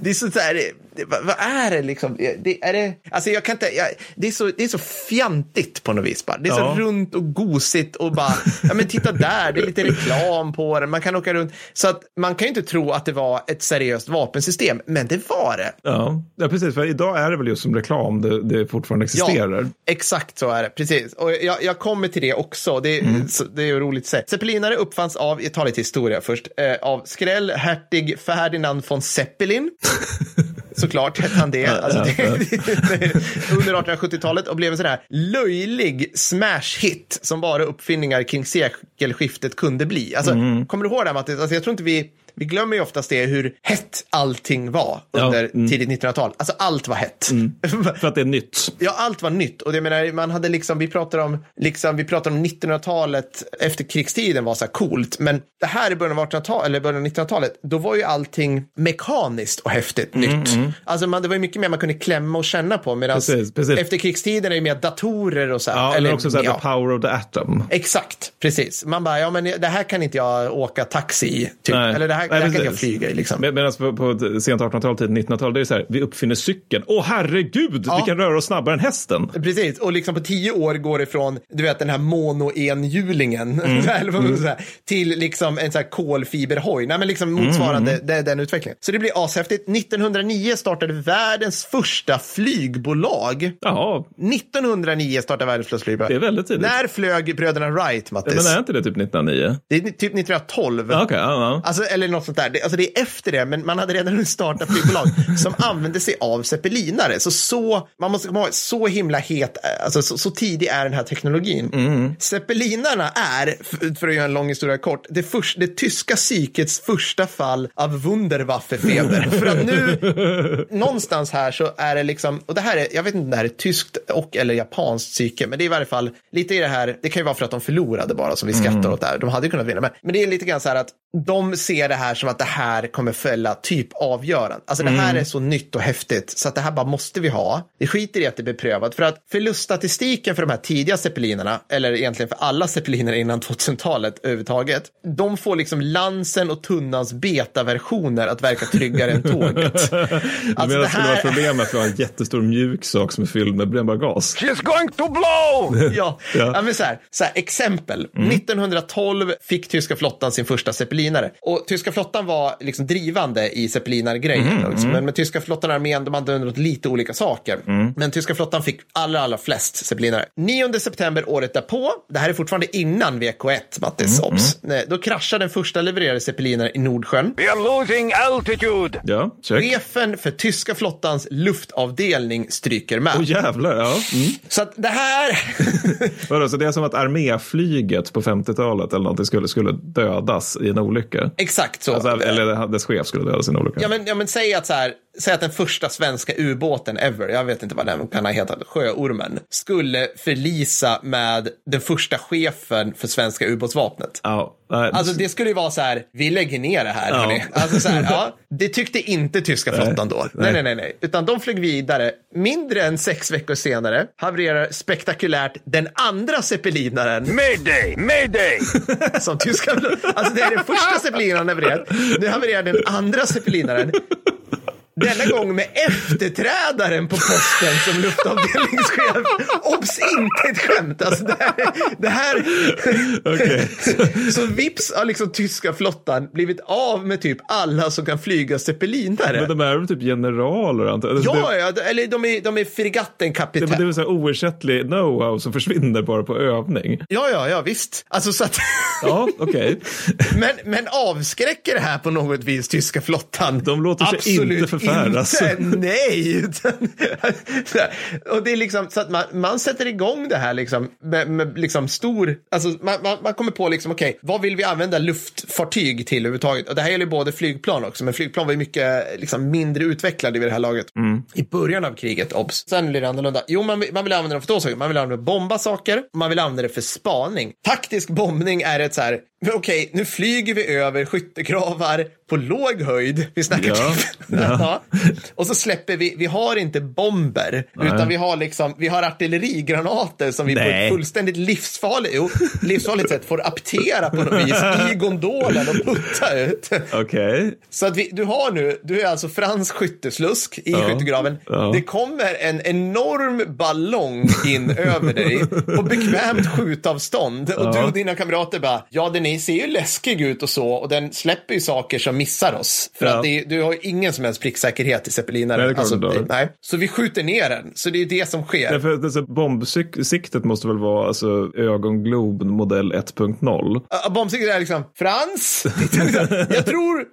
det är så, så här, det, vad, vad är det liksom? Det, är det, alltså jag kan inte, jag, det, är så, det är så fjantigt på något vis bara. Det är Ja. så runt och gosigt och bara, ja men titta där, det är lite reklam på den, man kan åka runt. Så att man kan ju inte tro att det var ett seriöst vapensystem, men det var det. Ja. ja, precis. För idag är det väl just som reklam det, det fortfarande existerar. Exakt så är det, precis. Och jag, jag kommer till det också, det, Mm. så, det är roligt att säga. Zeppelinare uppfanns av, jag tar lite historia först, eh, av skräll hertig Ferdinand von Zeppelin. Såklart hette han det. Alltså, det, under 1870-talet och blev en sån här löjlig smash-hit som bara uppfinningar kring sekelskiftet kunde bli. Alltså, Mm. Kommer du ihåg det här Mattis? Alltså, jag tror inte vi, vi glömmer ju oftast det hur hett allting var Ja, under mm. tidigt 1900-tal. Alltså allt var hett. För att det är nytt. Ja, allt var nytt. Och det menar, man hade liksom, vi pratar om, liksom, vi pratar om 1900-talet, efterkrigstiden var så här coolt. Men det här i början av 1800-talet, eller början av 1900-talet, då var ju allting mekaniskt och häftigt nytt. Alltså man, det var ju mycket mer man kunde klämma och känna på. Medan efterkrigstiden är ju mer datorer och så här. Ja, eller också så här, ja. the power of the atom. Exakt, precis. Man bara, ja men det här kan inte jag åka taxi i. Typ. Eller det här, Nej, där kan jag precis. flyga i liksom. Med- Medan på, på sent 1800-tal, tidigt 1900-tal, det är så här, vi uppfinner cykeln. Åh herregud, vi kan röra oss snabbare än hästen. Precis, och liksom på tio år går det från, du vet den här mono-enhjulingen, Mm. säga, till liksom en sån här kolfiberhoj. Nej men liksom motsvarande Mm. den, den utvecklingen. Så det blir ashäftigt. 1909 startade världens första flygbolag. Ja, 1909 startade världens första flygbolag. det är väldigt tidigt. När flög bröderna Wright, Mattis? Men är inte det typ 1909? Det är typ 1912. Ja, Okej, ja, ja. Alltså, eller något sånt där. Det, alltså, det är efter det, men man hade redan hunnit starta flygbolag som använde sig av zeppelinare. Så, så man måste komma ihåg, så himla het, alltså så, så tidig är den här teknologin. Zeppelinarna är, för att göra en lång historia kort, det, först, det tyska psykets första fall av Wunderwaffefeber. för att nu, någonstans här så är det liksom, och det här är, jag vet inte om det här är tyskt och eller japanskt psyke, men det är i varje fall lite i det här, det kan ju vara för att de förlorade bara som vi skrattar åt det här. De hade ju kunnat vinna, men, men det är lite grann så här att de ser det här som att det här kommer fälla typ avgörande. Alltså det här är så nytt och häftigt så att det här bara måste vi ha. Det skiter i att det blir prövat för att förluststatistiken för de här tidiga zeppelinerna, eller egentligen för alla zeppeliner innan 2000-talet överhuvudtaget, de får liksom lansen och tunnans betaversioner att verka tryggare än tåget. Du Alltså, menar det att det skulle vara här- problem med att vi har en jättestor mjuk sak som är fylld med brännbar gas? She's going to blow! ja, ja. men så här, så här, exempel. 1912 fick tyska flottan sin första zeppelinare. Och tyska flottan var liksom drivande i zeppelinargrejen. Liksom. Men med tyska flottan och armén, de hade undrat lite olika saker. Men tyska flottan fick allra, allra flest zeppelinare. 9 september året därpå, det här är fortfarande innan VK1, Mattis, obs. Nej, Då kraschade den första levererade zeppelinare i Nordsjön. We are losing altitude! Ja, check. Chefen för tyska flottans luftavdelning stryker med. Åh jävlar, ja. Mm. Så att det här... Vadå, så det är som att arméflyget på 50-talet eller någonting skulle, skulle dödas i en olycka? Exakt så. Alltså, eller dess chef skulle dödas i en olycka? Ja men, ja, men säg att så här, säg att den första svenska ubåten ever, jag vet inte vad den kan ha hetat, Sjöormen, skulle förlisa med den första chefen för svenska ubåtsvapnet. Ja, nej. Alltså det skulle ju vara så här, vi lägger ner det här. Ja. Alltså så här, ja, det tyckte inte tyska flottan då. Nej, nej, nej, nej. Utan de flög vidare. Mindre än sex veckor senare havererar spektakulärt den andra zeppelinaren Mayday! Mayday! som tyska Alltså det är den första zeppelinaren havererat. Nu havererar den andra zeppelinaren. Denna gång med efterträdaren på posten som luftavdelningschef. Obs, inte ett skämt. Alltså det här, det här Okej. så vips har liksom tyska flottan blivit av med typ alla som kan flyga zeppelinare. Men de är väl typ generaler antar jag? Ja, Det, ja, eller de är, de är det, fregattenkapitän. det är väl så här oersättlig know-how som försvinner bara på övning? Ja, ja, ja, visst. Alltså så att... Ja, okej. men, men avskräcker det här på något vis tyska flottan? De låter sig Absolut inte förfäras. Inte, nej. Utan, och det är liksom så att man, man sätter igång det här liksom med, med liksom stor, alltså man, man, man kommer på liksom okej, vad vill vi använda luftfartyg till överhuvudtaget? Och det här gäller både flygplan också, men flygplan var ju mycket liksom mindre utvecklade vid det här laget. I början av kriget, obs. Sen blir det annorlunda. Jo, man, man vill använda dem för två saker. Man vill använda bomba saker, man vill använda det för spaning. Taktisk bombning är ett så här, okej, nu flyger vi över skyttegravar på låg höjd. Vi snackar Ja, typ. ja. Ja. Och så släpper vi, vi har inte bomber, utan vi har liksom, vi har artillerigranater som vi på Nej. ett fullständigt livsfarligt, jo, livsfarligt sätt får aptera på något vis i gondolen och putta ut. Okej. Så att vi, du har nu, du är alltså fransk skytteslusk i skyttegraven. ja. Det kommer en enorm ballong in över dig på bekvämt skjutavstånd och Ja. du och dina kamrater bara, ja den är, ser ju läskig ut och så och den släpper ju saker som missar oss. För Ja. att det, du har ju ingen som helst pricksäkerhet i zeppelinare. Nej, har. nej. Så vi skjuter ner den, så det är ju det som sker. Därför att alltså, bombsiktet måste väl vara alltså, ögonglob modell 1.0? Uh, Bombsiktet är liksom, Frans, jag tror,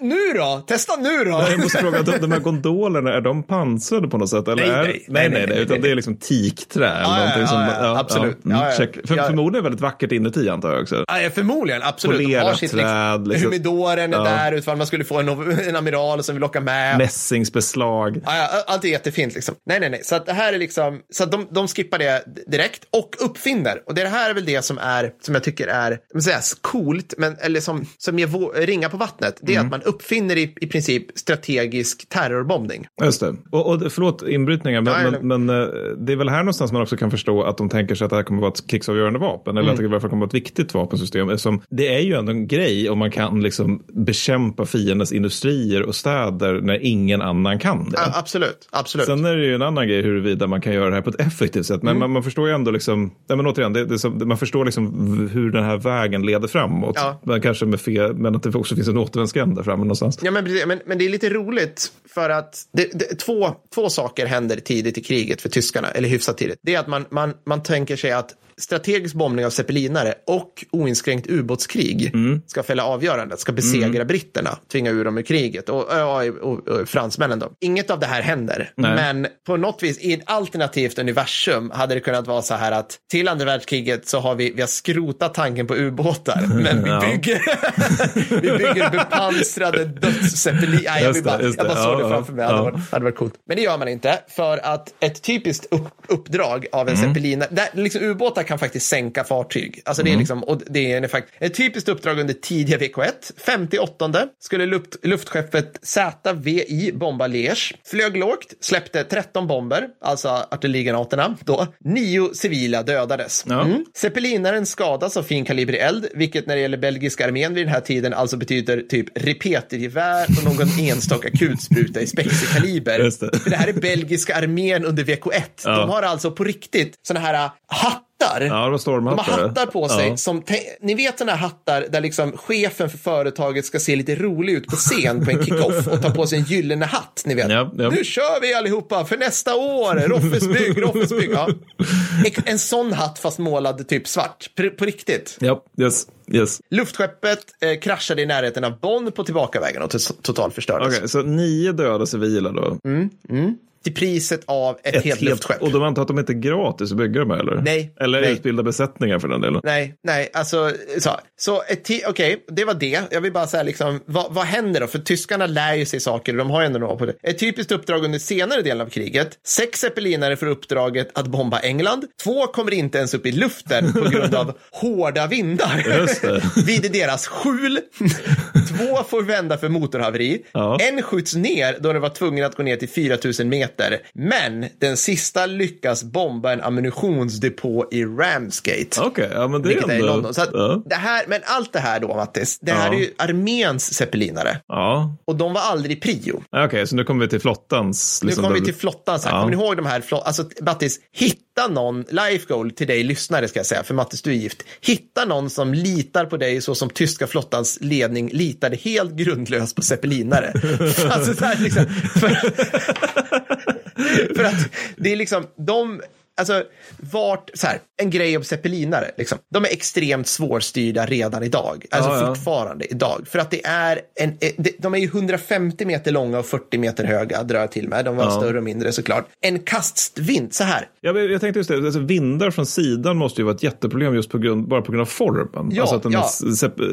nu då, testa nu då. Jag måste fråga, de, de här gondolerna, är de pansrade på något sätt? Eller Nej, är, nej, nej, nej, nej, nej, nej, utan nej. det är liksom tikträ. eller ja, någonting som, ja, ja, absolut. mm, Ja, ja. check. För, Ja. Förmodligen väldigt vackert inuti antar jag också. Ja, förmodligen, absolut. Polerat sitt, träd, liksom. Humidoren är där, utifall man skulle få en, en amiral som vill locka med. Mässingsbeslag. Allt är jättefint liksom. Nej, nej, nej. Så att det här är liksom, så att de, de skippar det direkt och uppfinner. Och det här är väl det som är, som jag tycker är, säga, coolt, men, eller som, som ger ringa på vattnet. Det är att man uppfinner i, i princip strategisk terrorbombning. Just det. Och, och förlåt inbrytningar, men, Nej, men, men eh, det är väl här någonstans man också kan förstå att de tänker sig att det här kommer att vara ett krigsavgörande vapen. Eller att det i alla fall kommer att vara ett viktigt vapensystem. Eftersom det är ju ändå en grej om man kan liksom bekämpa fiendens industrier och städer när ingen annan kan det. Ja, absolut, absolut. Sen är det ju en annan grej huruvida man kan göra det här på ett effektivt sätt. Men Mm. man, man förstår ju ändå liksom, nej men återigen, det, det som, man förstår liksom hur den här vägen leder framåt. Ja. Men kanske med fel, men att det också finns en återvändsgränd där framme någonstans. Ja, men, men, men det är lite roligt för att det, det, två, två saker händer tidigt i kriget för tyskarna, eller hyfsat tidigt. Det är att man, man, man tänker sig att strategisk bombning av zeppelinare och oinskränkt ubåtskrig ska fälla avgörandet, ska besegra britterna, tvinga ur dem ur kriget och, och, och, och fransmännen då. Inget av det här händer, Nej. men på något vis i ett alternativt universum hade det kunnat vara så här att till andra världskriget så har vi, vi har skrotat tanken på ubåtar, men vi bygger, vi bygger bepansrade dödszeppelin. Nej, jag, det, bara, jag bara såg det framför mig. Det hade, varit, hade varit coolt. Men det gör man inte för att ett typiskt upp, uppdrag av en Mm. zeppelinare, liksom ubåtar kan faktiskt sänka fartyg. Alltså Mm. det är liksom, och det är en effekt. Ett typiskt uppdrag under tidiga VK1, 58 skulle luft, luftskeppet ZVI bomba Liège, flög lågt, släppte 13 bomber, alltså artillerigranaterna då. Nio civila dödades. Ja. Mm. Zeppelinaren skadas av finkalibrig eld, vilket när det gäller belgiska armén vid den här tiden alltså betyder typ repetergevär och någon enstaka kulspruta i spexikaliber. Det. För det här är belgiska armén under VK1. Ja. De har alltså på riktigt sådana här hattar. Ja, De stormhattar. har hattar på sig. Ja. Som, ni vet sådana här hattar där liksom chefen för företaget ska se lite rolig ut på scen på en kick-off och ta på sig en gyllene hatt. Ni vet. Ja, ja. Nu kör vi allihopa för nästa år. Roffes bygg, Roffes bygg. Ja. En sån hatt fast målad typ svart. På, på riktigt. Ja, yes, yes. Luftskeppet eh, kraschade i närheten av Bonn på tillbakavägen och to- totalförstördes. Okej, så nio döda civila då. Till priset av ett, helt luftskepp. Och de antar att de inte är gratis att bygga de här eller? Nej, Eller nej. utbilda besättningar för den delen? Nej, nej, alltså så. Så ett okej, det var det. Jag vill bara säga liksom, vad, vad händer då? För tyskarna lär ju sig saker och de har ju ändå något på det. Ett typiskt uppdrag under senare delen av kriget. Sex zeppelinare får uppdraget att bomba England. Två kommer inte ens upp i luften på grund av hårda vindar. Vid deras skjul. Två får vända för motorhaveri. Ja. En skjuts ner då det var tvungen att gå ner till 4000 meter. Men den sista lyckas bomba en ammunitionsdepå i Ramsgate. Okej, ja men det är Vilket är i ändå... London. Så ja. det här, men allt det här då, Mattis, det här Ja. är ju arméns zeppelinare. ja. Och de var aldrig prio. Okej, så nu kommer vi till flottans. Nu liksom, kommer vi till flottan. Så här. Ja. Kommer ni ihåg de här? Alltså, Mattis, hitta någon, life goal till dig lyssnare ska jag säga, för Mattis, du är gift. Hitta någon som litar på dig så som tyska flottans ledning litade helt grundlöst på zeppelinare. alltså, så här, liksom, för, för att det är liksom, de, alltså, vart, så här, en grej om zeppelinare, liksom. De är extremt svårstyrda redan idag. Alltså Ja, ja. fortfarande idag. För att det är en, eh, de- är ju 150 meter långa och 40 meter höga, drar jag till med. De var Ja. större och mindre såklart. En kastvind, så här. Ja, jag tänkte just det, alltså, vindar från sidan måste ju vara ett jätteproblem just på grund, bara på grund av formen. Ja, alltså att den ja.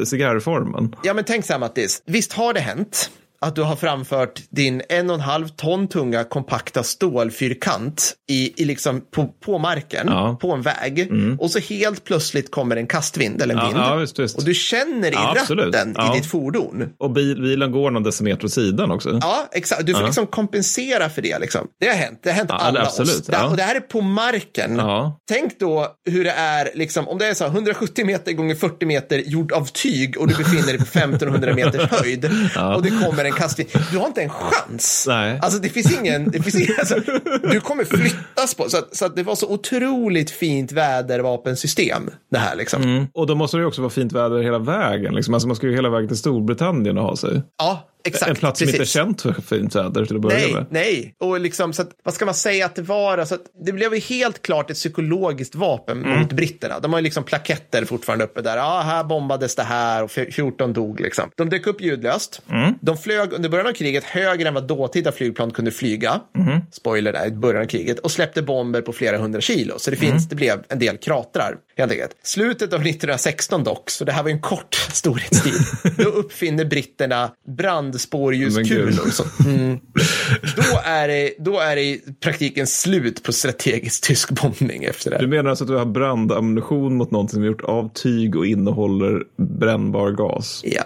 cigarrformen. Ja, men tänk så här Mattis. Visst har det hänt att du har framfört din en och en halv ton tunga kompakta stålfyrkant i, i liksom på, på marken, Ja. på en väg. Och så helt plötsligt kommer en kastvind eller en Ja, vind. ja, visst, visst. Och du känner i Ja, ratten i ditt fordon. Och bil, bilen går någon decimeter åt sidan också. Ja, exakt. Du får liksom kompensera för det. Liksom. Det har hänt. Det har hänt alla absolut, oss. Det, ja. Och det här är på marken. Tänk då hur det är, liksom, om det är så här 170 meter gånger 40 meter gjord av tyg och du befinner dig på 1500 meters höjd och det kommer en kastvind. Du har inte en chans. Nej. Alltså det finns ingen, det finns ingen alltså, du kommer flyttas på. Så att, så att det var så otroligt fint vädervapensystem det här liksom. Mm. Och då måste det ju också vara fint väder hela vägen. Liksom. Alltså man ska ju hela vägen till Storbritannien och ha sig. Ja, exakt. en plats som inte är precis. känt för fint väder till att börja Nej, med. nej. Och liksom, så att, vad ska man säga att det var? Alltså det blev ju helt klart ett psykologiskt vapen Mm. mot britterna. De har ju liksom plaketter fortfarande uppe där. Ja, här bombades det här och 14 dog liksom. De dök upp ljudlöst. Mm. De flög under början av kriget högre än vad dåtida flygplan kunde flyga. Mm. Spoiler där, i början av kriget. Och släppte bomber på flera hundra kilo. Så det, finns, Mm. det blev en del kratrar. Helt enkelt. Slutet av 1916 dock, så det här var ju en kort storhetstid. Då uppfinner britterna brandspårljuskulor. Så, mm, då, är det, då är det i praktiken slut på strategisk tysk bombning efter det. Du menar alltså att du har brandammunition mot någonting som är gjort av tyg och innehåller brännbar gas? Ja.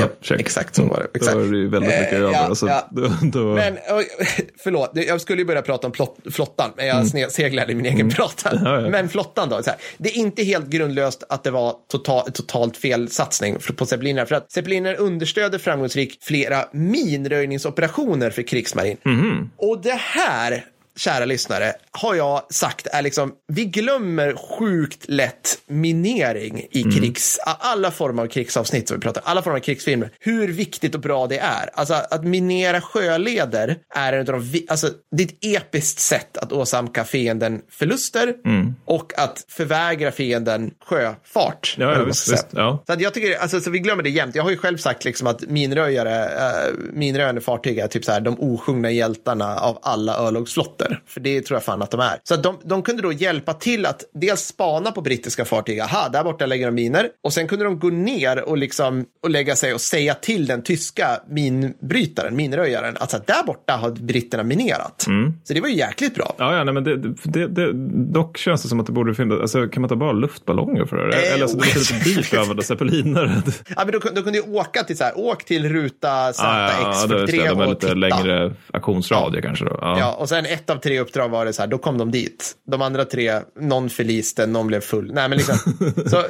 Ja. Check. Exakt så var det. Då Exakt. är det ju väldigt mycket Eh, över. ja, alltså, ja. då, då, Men, förlåt, jag skulle ju börja prata om plott, flottan, men jag mm. seglade i min egen prata. Ja, ja. Men flottan då, det är inte helt grundlöst att det var total, totalt fel satsning på zeppeliner, för att zeppeliner understöder framgångsrikt flera minröjningsoperationer för krigsmarin. Mhm. Och det här kära lyssnare, har jag sagt är liksom, vi glömmer sjukt lätt minering i Mm. krigs, alla former av krigsavsnitt som vi pratar alla former av krigsfilmer, hur viktigt och bra det är. Alltså att minera sjöleder är en av de, alltså det är ett episkt sätt att åsamka fienden förluster Mm. och att förvägra fienden sjöfart. Ja, ja, visst, visst, ja. Så att jag tycker, alltså, så vi glömmer det jämt. Jag har ju själv sagt liksom att minröjare, äh, minröjande fartyg är typ så här de osjungna hjältarna av alla örlogsflottor. För det tror jag fan att de är. Så de, de kunde då hjälpa till att dels spana på brittiska fartyg. Aha, där borta lägger de miner. Och sen kunde de gå ner och liksom och lägga sig och säga till den tyska minbrytaren, minröjaren, att så där borta har britterna minerat. Så det var ju jäkligt bra. Ja, ja nej, men det, det, det, dock känns det som att det borde finnas, alltså, kan man ta bara luftballonger för det? Eh, Eller så det låter lite dyrt att använda zeppelinare. Ja, men då, då kunde du åka till så här, åk till ruta Ja, ja, ja, det, ZX43 är de är och lite titta. längre aktionsradie kanske då. Ja. Ja, och sen ett av tre uppdrag var det så här, då kom de dit. De andra tre, någon förliste, någon blev full. Nej, men liksom, så,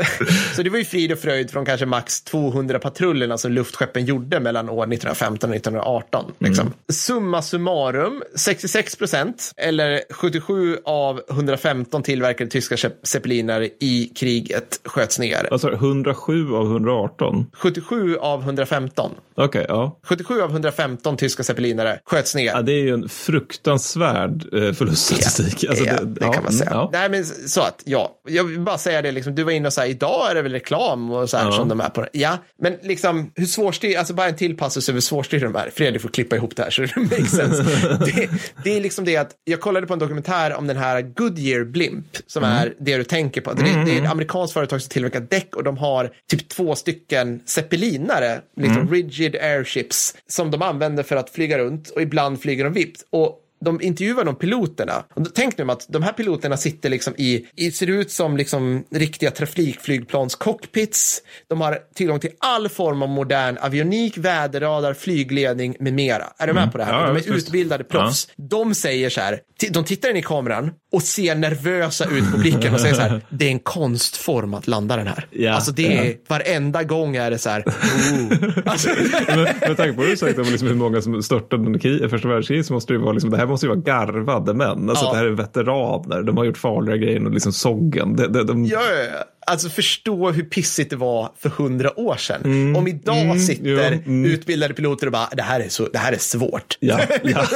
så det var ju frid och fröjd från kanske max 200 patrullerna som luftskeppen gjorde mellan år 1915 och 1918. Liksom. Summa summarum, 66 procent, eller 77 av 115 tillverkade tyska zepp- zeppeliner i kriget sköts ner. Alltså 107 av 118? 77 av 115. Okej, ja. 77 av 115 tyska zeppelinare sköts ner. ja. Det är ju en fruktansvärd eh, förluststatistik. Alltså, ja, det, ja, kan man mm, säga. Ja. Nej, men så att, ja, jag vill bara säga det, liksom, du var inne och sa, idag är det väl reklam och så här Ja. som de är på. Ja, men liksom, hur svårstyr, alltså bara en till passus över hur svårstyrda de är. Fredrik får klippa ihop det här så det makes sense. det, det är liksom det att, jag kollade på en dokumentär om den här Goodyear Blimp, som Mm. är det du tänker på. Det, är- det är ett amerikanskt företag som tillverkar däck och de har typ två stycken zeppelinare, liksom Mm. rigid airships, som de använder för att flyga runt och ibland flyger de vipt. Och de intervjuar de piloterna. Och tänk nu att de här piloterna sitter liksom i, i ser ut som liksom riktiga trafikflygplans cockpits. De har tillgång till all form av modern avionik, väderradar, flygledning med mera. Är du med på det här? Mm. Ja, de är visst. utbildade proffs. De säger så här, de tittar in i kameran och ser nervösa ut på blicken och säger så här, det är en konstform att landa den här. Ja, alltså det är, ja. varenda gång är det så här, oh. alltså, Men med tanke på vad du sagt om liksom hur många som störtade under första världskriget så måste det ju vara, liksom, det här måste ju vara garvade män. Alltså Ja. det här är veteraner, de har gjort farliga grejer och liksom soggen. De, de, de, Ja, ja, ja. Alltså förstå hur pissigt det var för hundra år sedan. Om idag sitter ja, mm. utbildade piloter och bara, det här är, så, det här är svårt. Ja, ja.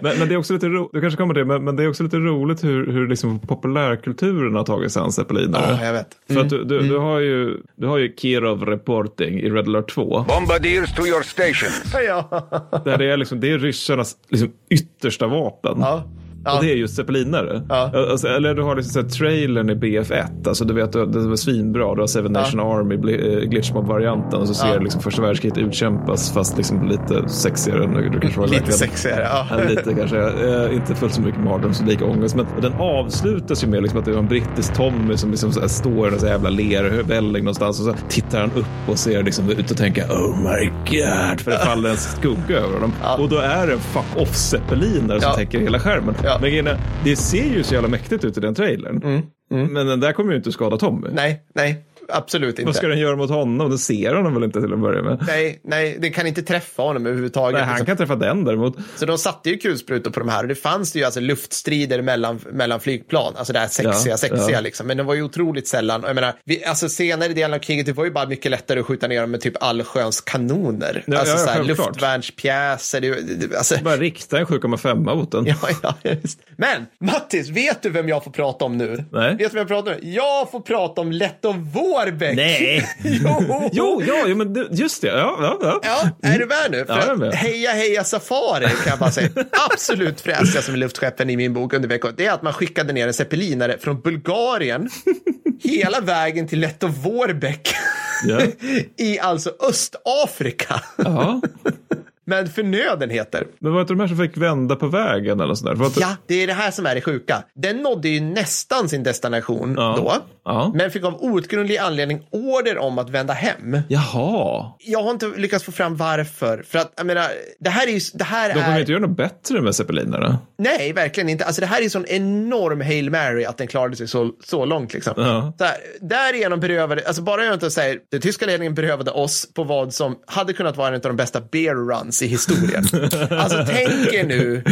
men, men det är också lite roligt, du kanske kommer till det, men, men det är också lite roligt hur, hur liksom populärkulturen har tagit sig an zeppelinare. Ja, jag vet. För att du, du, du har ju, du har ju Kirov Reporting i Red Alert 2. Bombardiers to your stations. Ja. Där det är, liksom, det är ryssarnas liksom, yttersta vapen. Ja. Ja. Och det är just zeppelinare. Ja. Alltså, eller du har liksom så trailern i BF1. Alltså, du vet, det var svinbra. Du har Seven Nation Army, bli- eh, glitchmob-varianten. Och så ser Ja. liksom första världskriget utkämpas fast liksom lite sexigare. än Du kanske var Lite verkligen- sexigare. Ja. Ja, lite kanske. Eh, inte fullt så mycket mardröms och lika ångest. Men den avslutas ju med liksom att det är en brittisk Tommy som liksom så står i så jävla lervälling någonstans. Och så tittar han upp och ser liksom ut och tänker oh my god. För det faller en skugga över dem. Och då är det en fuck off zeppelinare som Ja. täcker hela skärmen. Ja. Men är, det ser ju så jävla mäktigt ut i den trailern. Men den där kommer ju inte skada Tommy. Mm, Nej, nej, absolut inte. Vad ska den göra mot honom? Den ser honom väl inte till att börja med? Nej, nej, det kan inte träffa honom överhuvudtaget. Nej, han Liksom. kan träffa den däremot. Så de satte ju kulsprutor på de här och det fanns ju alltså luftstrider mellan, mellan flygplan, alltså det här sexiga, Ja, sexiga ja. liksom. Men det var ju otroligt sällan. Jag menar, vi, alltså senare i delen av kriget, det var ju bara mycket lättare att skjuta ner dem med typ allsköns kanoner. Ja, alltså ja, så här, luftvärnspjäser. Det, det, alltså, Bara rikta en 7,5 mot den. Ja, ja, just. Men Mattis, vet du vem jag får prata om nu? Nej. Vet du vem jag pratar om? Jag får prata om Letto Vårbäck. Nej. jo. Jo, ja, jo, men just det. Ja, ja, ja. Ja, är du med nu? För Ja, med. Heja Heja Safari kan jag bara säga. Absolut fräsigaste med luftskeppen i min bok under veckan. Det är att man skickade ner en zeppelinare från Bulgarien hela vägen till Letto Vårbäck Ja. i alltså Östafrika med förnödenheter. Men var det inte de här som fick vända på vägen eller sådär? För att, Ja, det är det här som är det sjuka. Den nådde ju nästan sin destination Ja. då. Ja. men fick av outgrundlig anledning order om att vända hem. Jaha. Jag har inte lyckats få fram varför. För att, jag menar, det här är ju, det här De kommer är, inte göra något bättre med zeppelinarna. nej, verkligen inte. Alltså det här är sån enorm Hail Mary att den klarade sig så, så långt liksom. Ja. Så här, därigenom berövade, alltså bara jag inte säger, den tyska ledningen berövade oss på vad som hade kunnat vara en av de bästa bear runs i historien. alltså tänk er nu,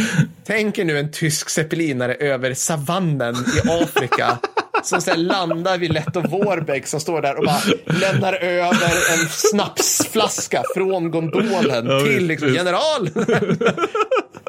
tänk er nu en tysk zeppelinare över savannen i Afrika som sen landar vid Letto Warbeck som står där och bara lämnar över en snapsflaska från gondolen Ja, till liksom, visst. general.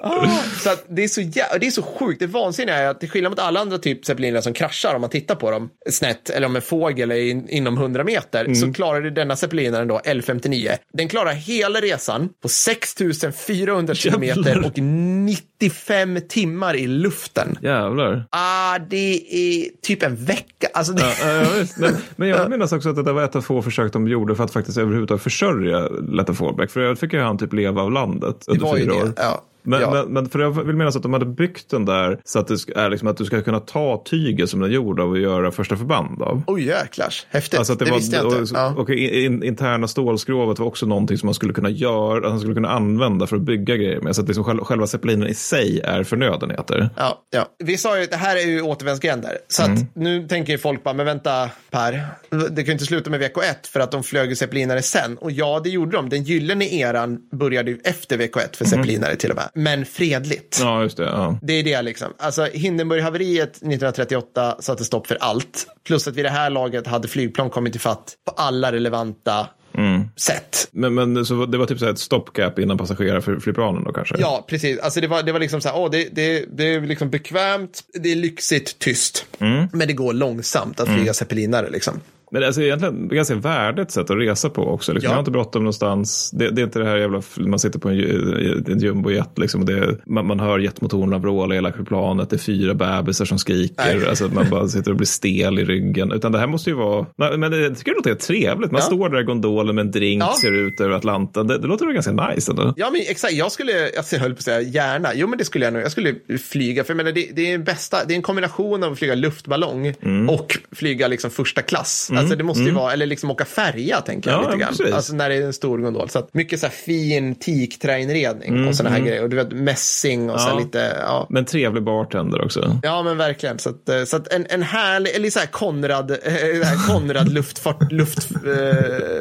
Ah, så det är så jä- det är så sjukt. Det vansinniga är att till skillnad mot alla andra typ zeppeliner som kraschar om man tittar på dem snett eller om en fågel är in, inom 100 meter så klarade denna zeppelinaren då L59. Den klarar hela resan på 6400 kilometer och 95 timmar i luften. Jävlar. Ah, det är typ en vecka. Alltså det, Ja, ja, visst. men, men jag minns också att det var ett av få försök de gjorde för att faktiskt överhuvudtaget försörja Letta Fårbeck. För jag fick ju han typ leva av landet det under fyra år. Ja. Men, ja. men, men för jag vill minnas att de hade byggt den där så att det är liksom att du ska kunna ta tyget som den är gjord av och göra första förband av. Oj jäklars, häftigt. Alltså det, det var, visste jag inte. och, Ja. och in, interna stålskrovet var också någonting som man skulle kunna göra, att man skulle kunna använda för att bygga grejer med. Så att liksom själva, själva zeppelinen i sig är förnödenheter. Ja, ja. Vi sa ju att det här är ju återvändsgränder. Så Mm. att nu tänker folk bara, men vänta Per, det kan ju inte sluta med VK1 för att de flög zeppelinare sen. Och ja, det gjorde de. Den gyllene eran började ju efter VK1 för zeppelinare till och med. Men fredligt. Mm. Ja, just det. Ja. Det är det liksom. Alltså Hindenburg-haveriet 1938 satte stopp för allt. Plus att vid det här laget hade flygplan kommit ifatt på alla relevanta Mm. sätt. Men, men så det var typ så ett stopgap innan passagerarflygplanen då kanske? Ja, precis. Alltså det var, det var liksom så här, åh, det, det, det är liksom bekvämt, det är lyxigt, tyst. Mm. Men det går långsamt att flyga zeppelinare liksom. Men det är alltså egentligen ganska värdigt sätt att resa på också. Liksom. Ja. Jag har inte bråttom någonstans. Det, det är inte det här jävla, man sitter på en, en jumbojet liksom. och det man, man hör jetmotorerna vråla hela planet. Det är fyra bebisar som skriker. Nej. Alltså, man bara sitter och blir stel i ryggen. Utan det här måste ju vara, men jag tycker det låter trevligt. Man Ja. står där i gondolen med en drink, Ja. ser ut över Atlanten. Det, det låter väl ganska nice ändå. Ja, men exakt. Jag skulle, jag höll på att säga gärna. Jo, men det skulle jag nog. Jag skulle flyga. För jag menar, det, det är en bästa, det är en kombination av att flyga luftballong Mm. och flyga liksom första klass. Alltså det måste ju vara, eller liksom åka färja tänker jag Ja, lite grann. precis. Alltså när det är en stor gondol. Så att mycket så här fin teakträinredning och sådana här grejer. Och du vet mässing och så Mm, Ja. lite, ja. Men trevlig bartender också. Ja, men verkligen. Så att, eh, så att en, en härlig, eller så här Konrad, här Konrad luftfart, luft, eh,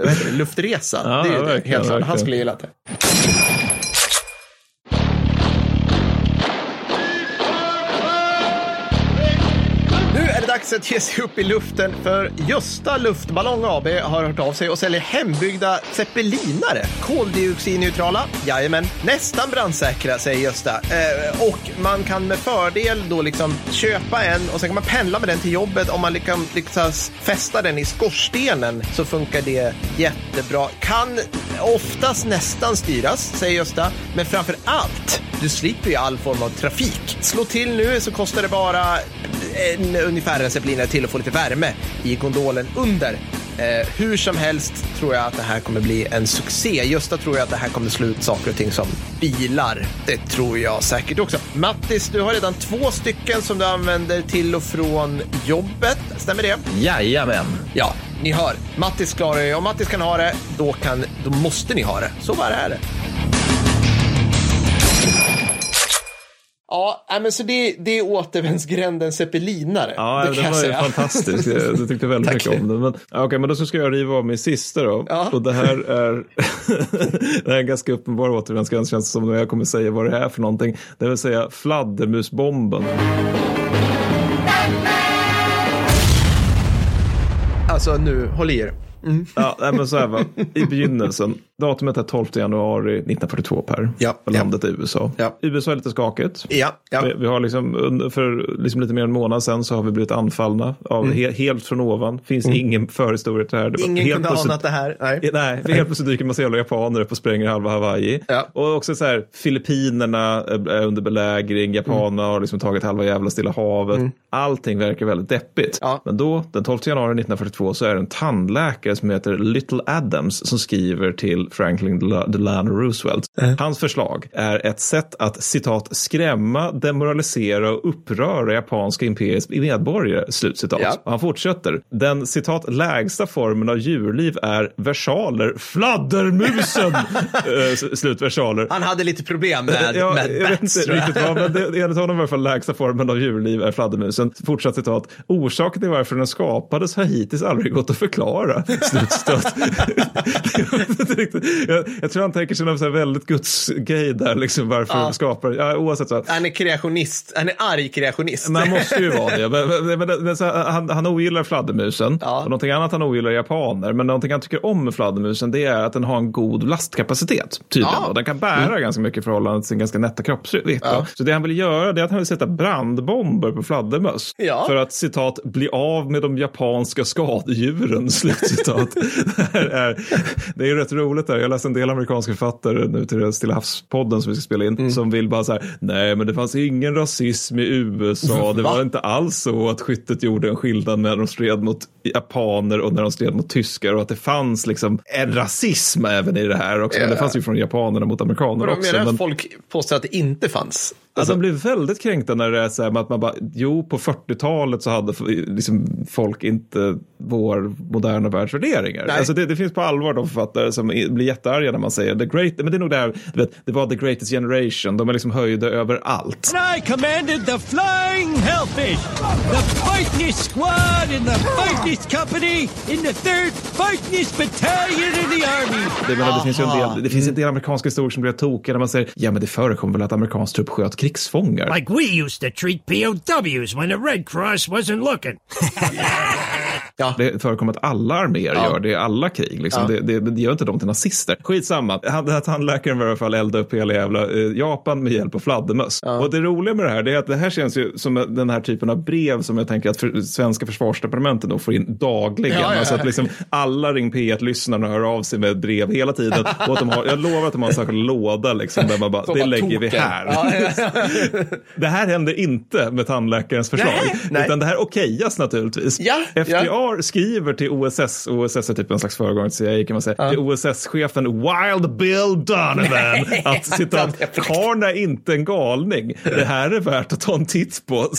vad heter det, luftresa. Ja, det är ju det, helt klart. Han skulle gilla det. Dags att ge sig upp i luften för Gösta Luftballong AB har hört av sig och säljer hembyggda zeppelinare. Koldioxidneutrala, jajamän. Nästan brandsäkra, säger Gösta. Eh, och man kan med fördel då liksom köpa en och sen kan man pendla med den till jobbet. Om man lyckas, lyckas fästa den i skorstenen så funkar det jättebra. Kan oftast nästan styras, säger Gösta. Men framför allt, du slipper ju all form av trafik. Slå till nu så kostar det bara en, ungefär en zeppelinare till att få lite värme i gondolen under. Eh, hur som helst tror jag att det här kommer bli en succé. Gösta tror jag att det här kommer slå ut saker och ting som bilar. Det tror jag säkert också. Mattis, du har redan två stycken som du använder till och från jobbet. Stämmer det? Jajamän. Ja, ni hör. Mattis klarar ju. Om Mattis kan ha det, då, kan, då måste ni ha det. Så bara är det. Ja, nej, men så det, det är återvändsgränden zeppelinare. Ja, det det var ju fantastiskt. Jag, jag tyckte väldigt mycket om den. Men, okej, men då ska jag riva av min sista då. Ja. Och det här är, det här är en ganska uppenbar återvändsgränd känns det som när jag kommer säga vad det är för någonting. Det vill säga fladdermusbomben. Alltså nu, håll i er. Ja, nej, men så här va. I begynnelsen, datumet är 12 januari 1942 per. Ja, landet är USA. Ja. USA är lite skakigt. Ja, ja. Vi, vi har liksom, för liksom lite mer än en månad sedan så har vi blivit anfallna av he, helt från ovan. Finns ingen förhistoria till det här. Det Mm. Ingen helt kunde anat det här. Nej. Nej, för helt plötsligt dyker massa jävla japaner upp och spränger halva Hawaii. Ja. Och också så här, Filippinerna är är under belägring, japanerna har liksom tagit halva jävla Stilla havet. Allting verkar väldigt deppigt. Ja. Men då, den 12 januari 1942, så är det en tandläkare läkare som heter Little Adams som skriver till Franklin Delano Roosevelt. Hans förslag är ett sätt att citat skrämma, demoralisera och uppröra japanska imperiets medborgare. Slutcitat. Ja. Och han fortsätter. Den citat lägsta formen av djurliv är versaler. Fladdermusen! Eh, s- Slutversaler. Han hade lite problem med, Ja, med jag vet bats, inte tror jag. riktigt vad, men det, enligt honom i alla fall lägsta formen av djurliv är fladdermusen. Fortsatt citat. Orsaken till varför den skapades har hittills aldrig gått att förklara. Slutcitat. Jag jag, tror han tänker sig någon så här väldigt gudsgrej där, liksom varför Ja. skapar. Ja, oavsett så. Han är kreationist. Han är arg kreationist. Man måste ju vara det. Men, men, men, men, så han, han ogillar fladdermusen. Ja. Och någonting annat han ogillar är japaner. Men någonting han tycker om med fladdermusen det är att den har en god lastkapacitet. Tydligen. Ja. Och den kan bära ganska mycket i förhållande till sin ganska nätta kroppsvikt. Ja. Så det han vill göra det är att han vill sätta brandbomber på fladdermöss. För att citat bli av med de japanska skadedjuren. Slutcitat. det, här är, det är rätt roligt där. Jag läste en del amerikanska författare nu till Stilla havspodden som vi ska spela in. Mm. Som vill bara så här. Nej men det fanns ingen rasism i USA. Det var inte alls så att skyttet gjorde en skillnad när de stred mot japaner och när de stred mot tyskar. Och att det fanns liksom en rasism även i det här också. Men det fanns ju från japanerna mot amerikaner Vadå, också. menar Men... att folk påstår att det inte fanns? Alltså, de blir väldigt kränkta när det är så här med att man bara, jo på 40-talet så hade liksom, folk inte vår moderna världsvärderingar. Nej. Alltså det, det finns på allvar de författare som blir jättearga när man säger the great, men det är nog där, du vet, det var the greatest generation, de är liksom höjda över allt. I commanded the Flying Hellfish, the Fightinest Squad in the Fightinest Company in the 3rd Fightinest Battalion in the Army. Det, menar, det finns ju en del, det finns en del amerikanska historier som blir tokiga när man säger, ja men det förekom väl att amerikansk trupp sköt krigsfångar. Like we used to treat POWs when the Red Cross wasn't looking. Det förekommer att alla arméer gör det i alla krig. Liksom. Det, det, det gör inte dem till nazister. Skitsamma. Han, den här tandläkaren var i alla fall elda upp hela jävla eh, Japan med hjälp av fladdermöss. Och det roliga med det här är att det här känns ju som den här typen av brev som jag tänker att för, svenska försvarsdepartementen då får in dagligen. Ja, ja, ja. Alltså att liksom alla Ring P1-lyssnarna hör av sig med brev hela tiden. Och att de har, jag lovar att de har en särskild låda liksom, där man bara, det bara lägger vi token. här. Ja, ja, ja. Det här händer inte med tandläkarens förslag. Nej, nej. Utan det här okejas naturligtvis. Ja, FDR skriver till OSS, OSS är typ en slags föregångare till CIA kan man säga, till OSS-chefen Wild Bill Donovan att citat, det karln är inte en galning. Det här är värt att ta en titt på.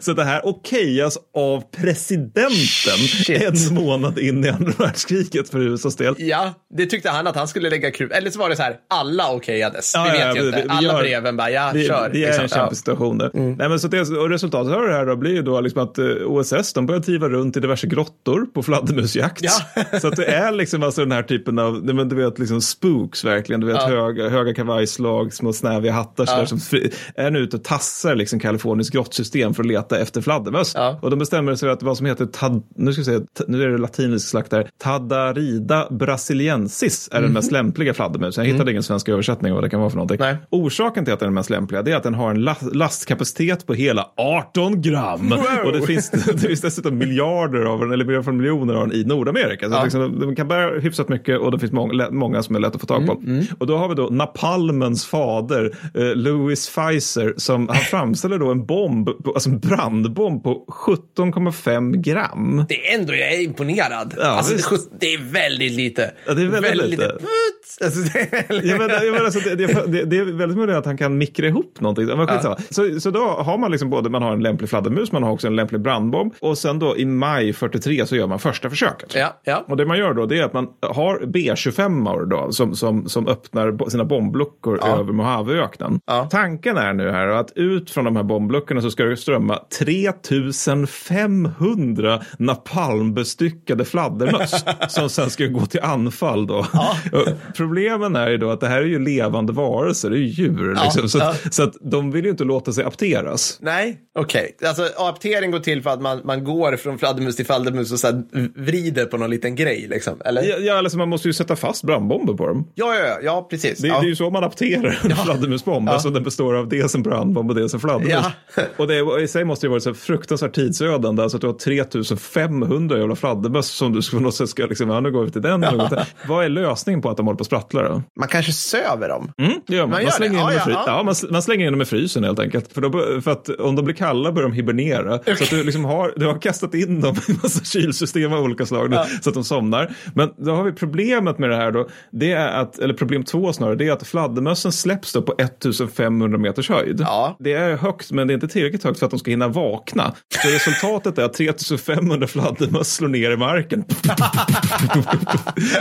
Så det här okejas av presidenten en månad in i andra världskriget för USAs del. ja, det tyckte han att han skulle lägga krut. Eller så var det så här, alla okejades. Ja, vi ja, vet ju vi- inte. vi alla gör- breven bara, ja, vi, kör. Vi är i liksom. en kämpig situation där. Nej, men så det, och resultatet av det här då blir ju då liksom att eh, OSS de börjar driva runt i diverse grottor på fladdermusjakt. Ja. så att det är liksom alltså den här typen av, men du vet liksom spooks verkligen, du vet Ja. höga, höga kavajslag, små snäviga hattar sådär, som fri, är nu ute och tassar liksom Kaliforniens grottsystem för att leta efter fladdermöss. Ja. Och de bestämmer sig för att vad som heter, tad, nu ska se, t- nu är det latinsk slakt där, Tadarida brasiliensis är den mest lämpliga fladdermusen. Jag hittade ingen svensk översättning av vad det kan vara för någonting. Nej. Orsaken till att den är mest lämpliga det är att den har en la- lastkapacitet på hela 18 gram. Och det finns, det finns dessutom miljarder av den, eller miljarder miljoner av den i Nordamerika. Så Ja. liksom, de kan bära hyfsat mycket och det finns många, många som är lätt att få tag på. Och då har vi då napalmens fader, eh, Louis Pfizer, som han framställer då en bomb, alltså en brandbomb på 17,5 gram. Det är ändå, jag är imponerad. Ja, alltså, det, är väldigt lite. Ja, det är väldigt lite. Puts. Alltså, det är... Jag menar, jag menar, alltså, det, det, det, det är väldigt möjligt att han kan mikra ihop någonting. Men skitsamma. Så, så då har man liksom både, man har en lämplig fladdermus, man har också en lämplig brandbomb. Och sen då i maj 43 så gör man första försöket. Ja, ja. Och det man gör då det är att man har B25 då som, som, som öppnar sina bombluckor över Mojaveöknen. Ja. Tanken är nu här att ut från de här bombluckorna så ska det strömma 3500 napalmbestyckade fladdermöss som sen ska gå till anfall då. Och Problemen är ju då att det här är ju levande varelser, det är ju djur. Ja, Liksom. Så, ja. att, så att de vill ju inte låta sig apteras. Nej, okej. Alltså aptering går till för att man, man går från fladdermus till fladdermus och så här vrider på någon liten grej liksom, eller? Ja, ja, alltså man måste ju sätta fast brandbomber på dem. Ja, ja, ja, ja precis. Det, ja. det är ju så man apterar en fladdermusbomb. Alltså den består av dels en brandbomb och dels en fladdermus. Ja. och det i sig måste ju vara så fruktansvärt tidsödande. Alltså att du har 3500 jävla fladdermöss som du på något sätt ska liksom, ja, nu går vi till den. vi till. Vad är lösningen på att de håller på att sprattla då? Man kanske söver dem. Mm, det gör man. Man Man, slänger det? in Ja, fry- ja, ja. ja, man, man slänger in dem i frysen helt enkelt. För, då, för att om de blir kalla börjar de hibernera. Så att du, liksom har, du har kastat in dem massa kylsystem av olika slag då, så att de somnar. Men då har vi problemet med det här då, det är att, eller problem två snarare, det är att fladdermössen släpps då på 1500 meters höjd. Ja. Det är högt, men det är inte tillräckligt högt för att de ska hinna vakna. Så resultatet är att 3500 fladdermöss slår ner i marken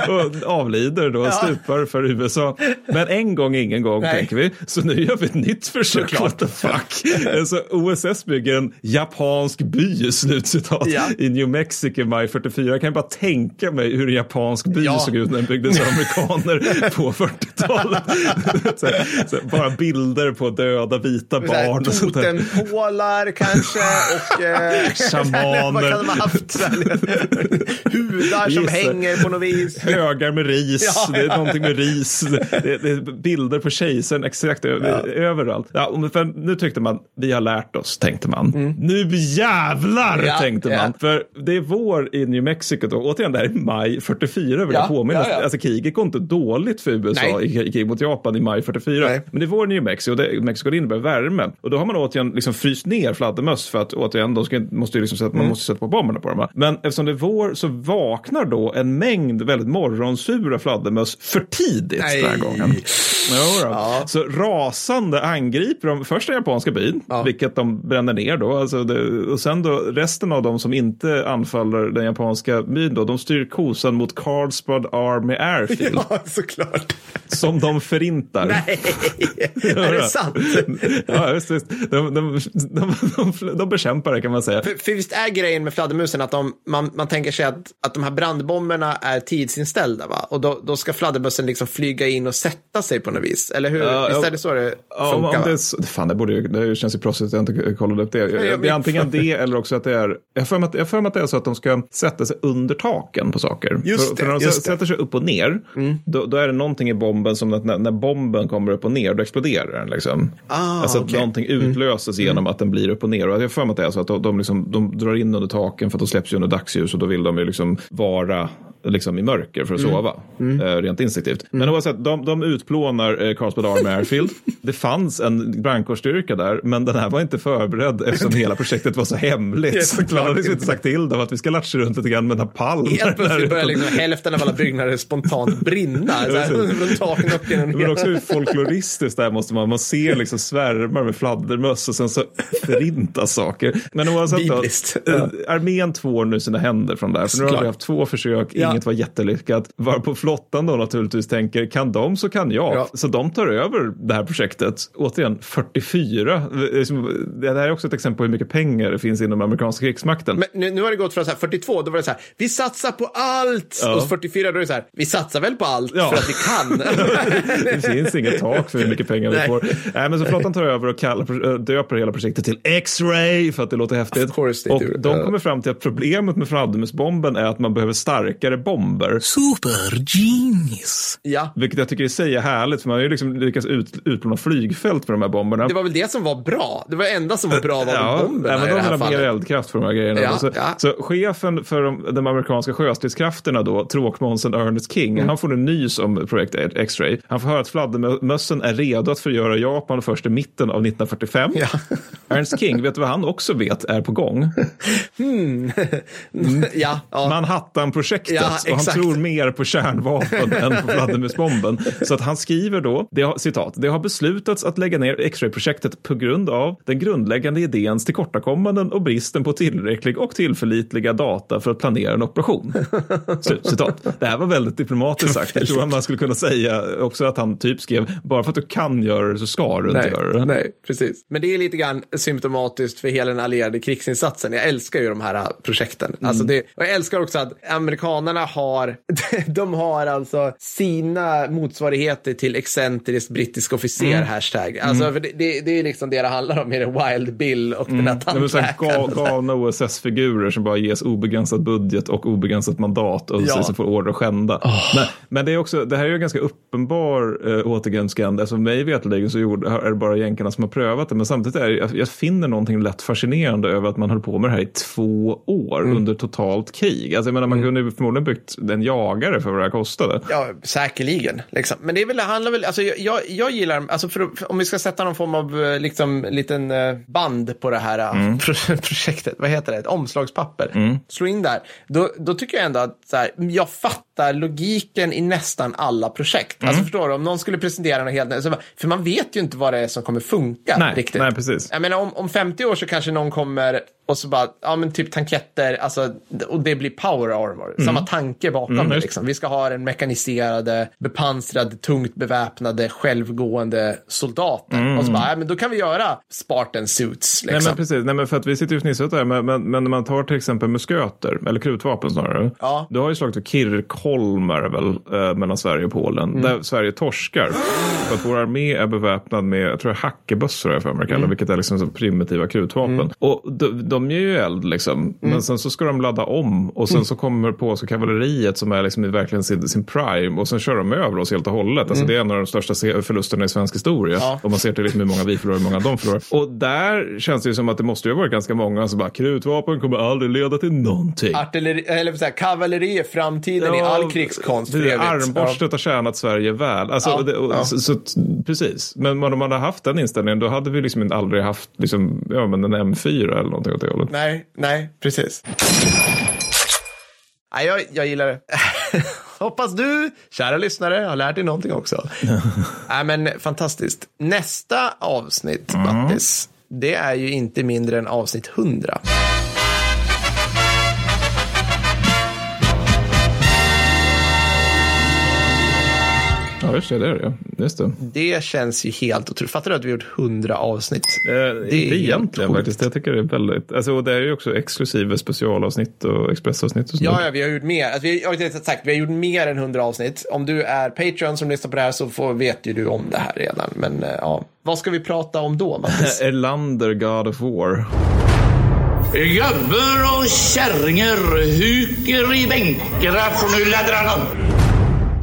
och avlider då, stupar för USA. Men en gång, ingen gång, Nej. tänker vi. Så nu gör vi ett nytt försök. What the fuck? Så OSS bygger en japansk by, slutcitat, Ja. i New Mexico i maj 44. Jag kan bara tänka mig hur en japansk by Ja. såg ut när den byggdes av amerikaner på 40-talet. så, så, bara bilder på döda vita barn. Totempålar kanske och eh, Shamaner. vad kan de ha haft? Så Hudar som hänger på något vis. Högar med ris, Ja, det är ja. någonting med ris, det, det är bilder på kejsaren exakt överallt. Ja, för nu tyckte man, vi har lärt oss, tänkte man. Nu jävlar, Mm. Tänkte man. För det är vår i New Mexico då, återigen det här är maj 44 vill Ja, jag påminna. ja, ja. Alltså kriget går inte dåligt för USA i i krig mot Japan i maj 44. Nej. Men det är vår i New Mexico, och det, Mexico det innebär värme. Och då har man återigen liksom fryst ner fladdermöss för att återigen, de ska, måste ju liksom sätta, Mm. man måste sätta på bomberna på dem. Men eftersom det är vår så vaknar då en mängd väldigt morgonsura fladdermöss för tidigt Nej. den här gången. Då. Så rasande angriper de första japanska byn, vilket de bränner ner då. Alltså det, och sen då resten av dem som inte anfaller den japanska byn då, de styr kosan mot Carlsbad Army Airfield, Ja, såklart. som de förintar. Nej, är det sant? Ja, visst, visst. De, de, de, de, de bekämpar det kan man säga. För, för visst är grejen med fladdermusen att de, man, man tänker sig att, att de här brandbomberna är tidsinställda va? Och då, då ska fladdermössen liksom flyga in och sätta sig på något vis. Eller hur? Ja, visst är det så det Ja, funkar? om det, är så- fan, det, borde det känns ju proffsigt att jag inte kollade upp det. Det är antingen det eller också att det är... Jag har för mig att, jag har för mig att det är så att de ska sätta sig under taken på saker. Just för, det, för när de just det. sätter sig upp och ner, då, då är det någonting i bomben som när, när bomben kommer upp och ner, då exploderar den. Liksom. Ah, alltså att okej. Mm. någonting utlöses genom att den blir upp och ner. Och jag har för mig att det är så att de, de, liksom, de drar in under taken för att de släpps ju under dagsljus och då vill de ju liksom vara liksom i mörker för att Mm. sova. Eh, rent instinktivt. Men oavsett, de, de utplånar eh, Carlsbad Army Airfield. Det fanns en brandkårsstyrka där, men den här var inte förberedd eftersom hela projektet var så Ja, hemligt. såklart Man hade liksom inte. sagt till dem att vi ska latcha runt lite grann med napalm. Helt plötsligt börjar liksom hälften av alla byggnader spontant brinna. Här, från taken upp genom Men också hur folkloristiskt där måste man. Man ser liksom svärmar med fladdermöss och sen så förintas saker. Men oavsett då, eh, armén tvår nu sina händer från det här. För nu har vi haft två försök, Ja. Inget var jättelyckat. Varpå flottan då naturligtvis tänker, kan de så kan jag. Ja. Så de tar över det här projektet. Återigen, 44. Det här är också ett exempel på hur mycket pengar det finns inom amerikanska krigsmakten. Men nu, nu har det gått från så här 42, då var det så här, vi satsar på allt. Ja. Och så 44, då är det så här, vi satsar väl på allt Ja. för att vi kan. Det finns inget tak för hur mycket pengar vi Nej. får. Nej, men så flottan tar över och kallar, äh, döper hela projektet till X-ray för att det låter häftigt. Och do. de kommer fram till att problemet med fladdermusbomben är att man behöver starkare bomber. Super genius. ja. Vilket jag tycker i sig är härligt, för man har ju liksom lyckats ut, utplåna flygfält för de här bomberna. Det var väl det som var bra. Det var det enda som var bra var Ja, bomberna även i det de här ha mer fallet. eldkraft för de här grejerna. Ja, så, ja. så chefen för de, de amerikanska sjöstridskrafterna då, tråkmånsen Ernest King, Mm. han får en nys om projekt X-ray. Han får höra att fladdermössen är redo att förgöra Japan först i mitten av 1945. Ja. Ernst King, vet du vad han också vet är på gång? ja, ja. Manhattan-projektet. Ja, och han tror mer på kärnvapen än på fladdermusbomben. Så att han skriver då, det har, citat, det har beslutats att lägga ner X-ray-projektet på grund av den grundläggande idéns tillkortakommanden och bristen på tillräcklig och tillförlitliga data för att planera en operation. Slut, citat. Det här var väldigt diplomatiskt sagt. Jag tror att man skulle kunna säga också att han typ skrev, bara för att du kan göra det så ska du inte Nej, göra det. nej, precis. Men det är lite grann symptomatiskt för hela den allierade krigsinsatsen. Jag älskar ju de här äh, projekten. Alltså Mm. det, och jag älskar också att amerikanerna har, de har alltså sina motsvarigheter till excentriskt brittisk officer, Mm. hashtag. Alltså för det, det, det är liksom det det handlar om med det Wild Bill och den här tandläkaren. ga- galna OSS-figurer som bara ges obegränsad budget och obegränsat mandat och Ja. så får order att skända. Men, men det, är också, det här är ju en ganska uppenbar äh, återgångsgränd. Alltså mig veterligen så gjorde, är det bara jänkarna som har prövat det. Men samtidigt är jag, jag finner någonting lätt fascinerande över att man höll på med det här i två år Mm. under totalt krig. Alltså jag menar, man kunde ju förmodligen byggt en jagare för vad det här kostade. Ja, säkerligen. Liksom. Men det är väl, det handlar väl, alltså jag, jag, gillar, alltså för, om vi ska sätta någon form av eh, liksom, liten eh, band på det här eh, pro- projektet, vad heter det, ett omslagspapper, slå in där, då, då tycker jag ändå att så här, jag fattar logiken i nästan alla projekt. Alltså förstår du, om någon skulle presentera något helt så, för man vet ju inte vad det är som kommer funka Nej, riktigt. nej, precis. Jag menar om, om 50 år så kanske någon kommer och så bara, ja men typ tanketter, alltså, och det blir power armor. Samma tanke bakom Mm, det liksom. Vi ska ha den mekaniserade, bepansrade, tungt beväpnade, självgående soldater. Och så bara, ja men då kan vi göra Spartan suits Nej liksom. men precis, Nej, men för att vi sitter ju fnissat där, men, men, men när man tar till exempel musköter, eller krutvapen snarare. Ja. Du har ju slagit vid Kirkholm är det väl, eh, mellan Sverige och Polen, Mm. där Sverige torskar. för att vår armé är beväpnad med, jag tror det är hackebössor har jag för mig, Mm. mm. vilket är liksom så primitiva krutvapen. Och de, de ger ju eld liksom, Mm. men sen så ska de ladda om och sen så kommer på så kavalleriet som är liksom i verkligen sin, sin prime och sen kör de över oss helt och hållet. Alltså det är en av de största förlusterna i svensk historia. Mm. Ja. Om man ser till liksom hur många vi förlorar och hur många de förlorar. Och där känns det ju som att det måste ju ha varit ganska många som bara krutvapen kommer aldrig leda till någonting. Artilleri, eller så här, kavalleri är framtiden i all krigskonst. det, armborstet har tjänat Sverige väl. Alltså, Ja, det, och, ja. så, så, precis, men om man hade haft den inställningen då hade vi liksom aldrig haft liksom, ja, men en M4 eller någonting åt det hållet. Nej, nej, precis. Nej, jag, jag gillar det. Hoppas du, kära lyssnare, har lärt dig någonting också. Nej, men fantastiskt. Nästa avsnitt, Mattis, det är ju inte mindre än avsnitt 100. Ja, just det, det är det. ja. Just det. Det känns ju helt otroligt. Fattar du att vi har gjort 100 avsnitt? Eh, Det är inte egentligen sjukt. faktiskt. Jag tycker det är väldigt, alltså, och det är ju också exklusive specialavsnitt och expressavsnitt och sånt. Ja, ja, vi har gjort mer. Alltså, vi, jag har inte sagt, vi har gjort mer än 100 avsnitt. Om du är Patreon som lyssnar på det här så får, vet ju du om det här redan. Men eh, ja, vad ska vi prata om då, Mattis? Erlander, God of War. Gubbar och kärringar huker i bänkarna för nu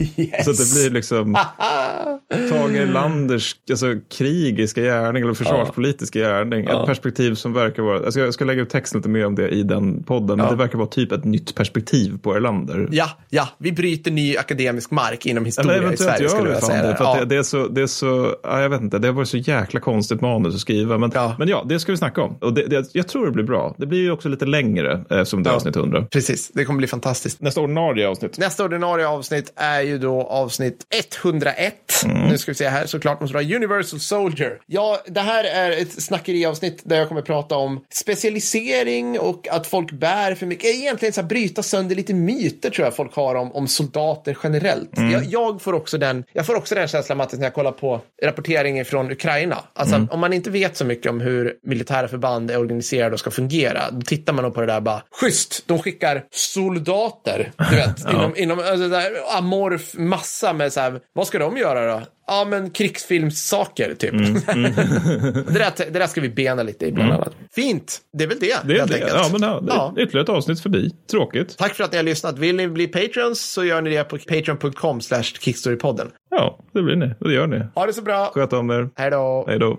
upp. Så det blir liksom Tage Erlanders alltså, krigiska gärning eller försvarspolitiska gärning. Ett perspektiv som verkar vara, alltså jag ska lägga ut texten lite mer om det i den podden, men det verkar vara typ ett nytt perspektiv på Erlander. Ja, ja, vi bryter ny akademisk mark inom Eller historia i eventuellt Sverige skulle jag säga. det. För att Ja. det, det, är så, det är så, ja, jag vet inte, det har varit så jäkla konstigt manus att skriva. Men Ja. ja, men ja det ska vi snacka om. Och det, det, jag tror det blir bra. Det blir ju också lite längre eh, som det är Ja. avsnitt 100. Precis, det kommer bli fantastiskt. Nästa ordinarie avsnitt. Nästa ordinarie avsnitt är ju då avsnitt 101. Nu ska vi se här, såklart måste det vara Universal Soldier. Ja, det här är ett snackeriavsnitt där jag kommer prata om specialisering och att folk bär för mycket. Egentligen så här, bryta sönder lite myter tror jag folk har om, om soldater generellt. Jag, jag, får också den, jag får också den känslan, Mattis, när jag kollar på rapporteringen från Ukraina. Alltså, om man inte vet så mycket om hur militära förband är organiserade och ska fungera, då tittar man nog på det där bara, schysst, de skickar soldater, du vet, inom, inom alltså, där, amorf massa med så här, vad ska de göra då? Ja, men krigsfilmssaker, typ. det, där, det där ska vi bena lite i, bland annat. Fint, det är väl det, Det är det. enkelt. Ja, men ja, det Ja. ytterligare ett avsnitt förbi. Tråkigt. Tack för att ni har lyssnat. Vill ni bli patrons så gör ni det på patreon.com slash kickstorypodden. Ja, det blir ni. Det gör ni. Ha det så bra. Sköt om er. Hej då. Hej då.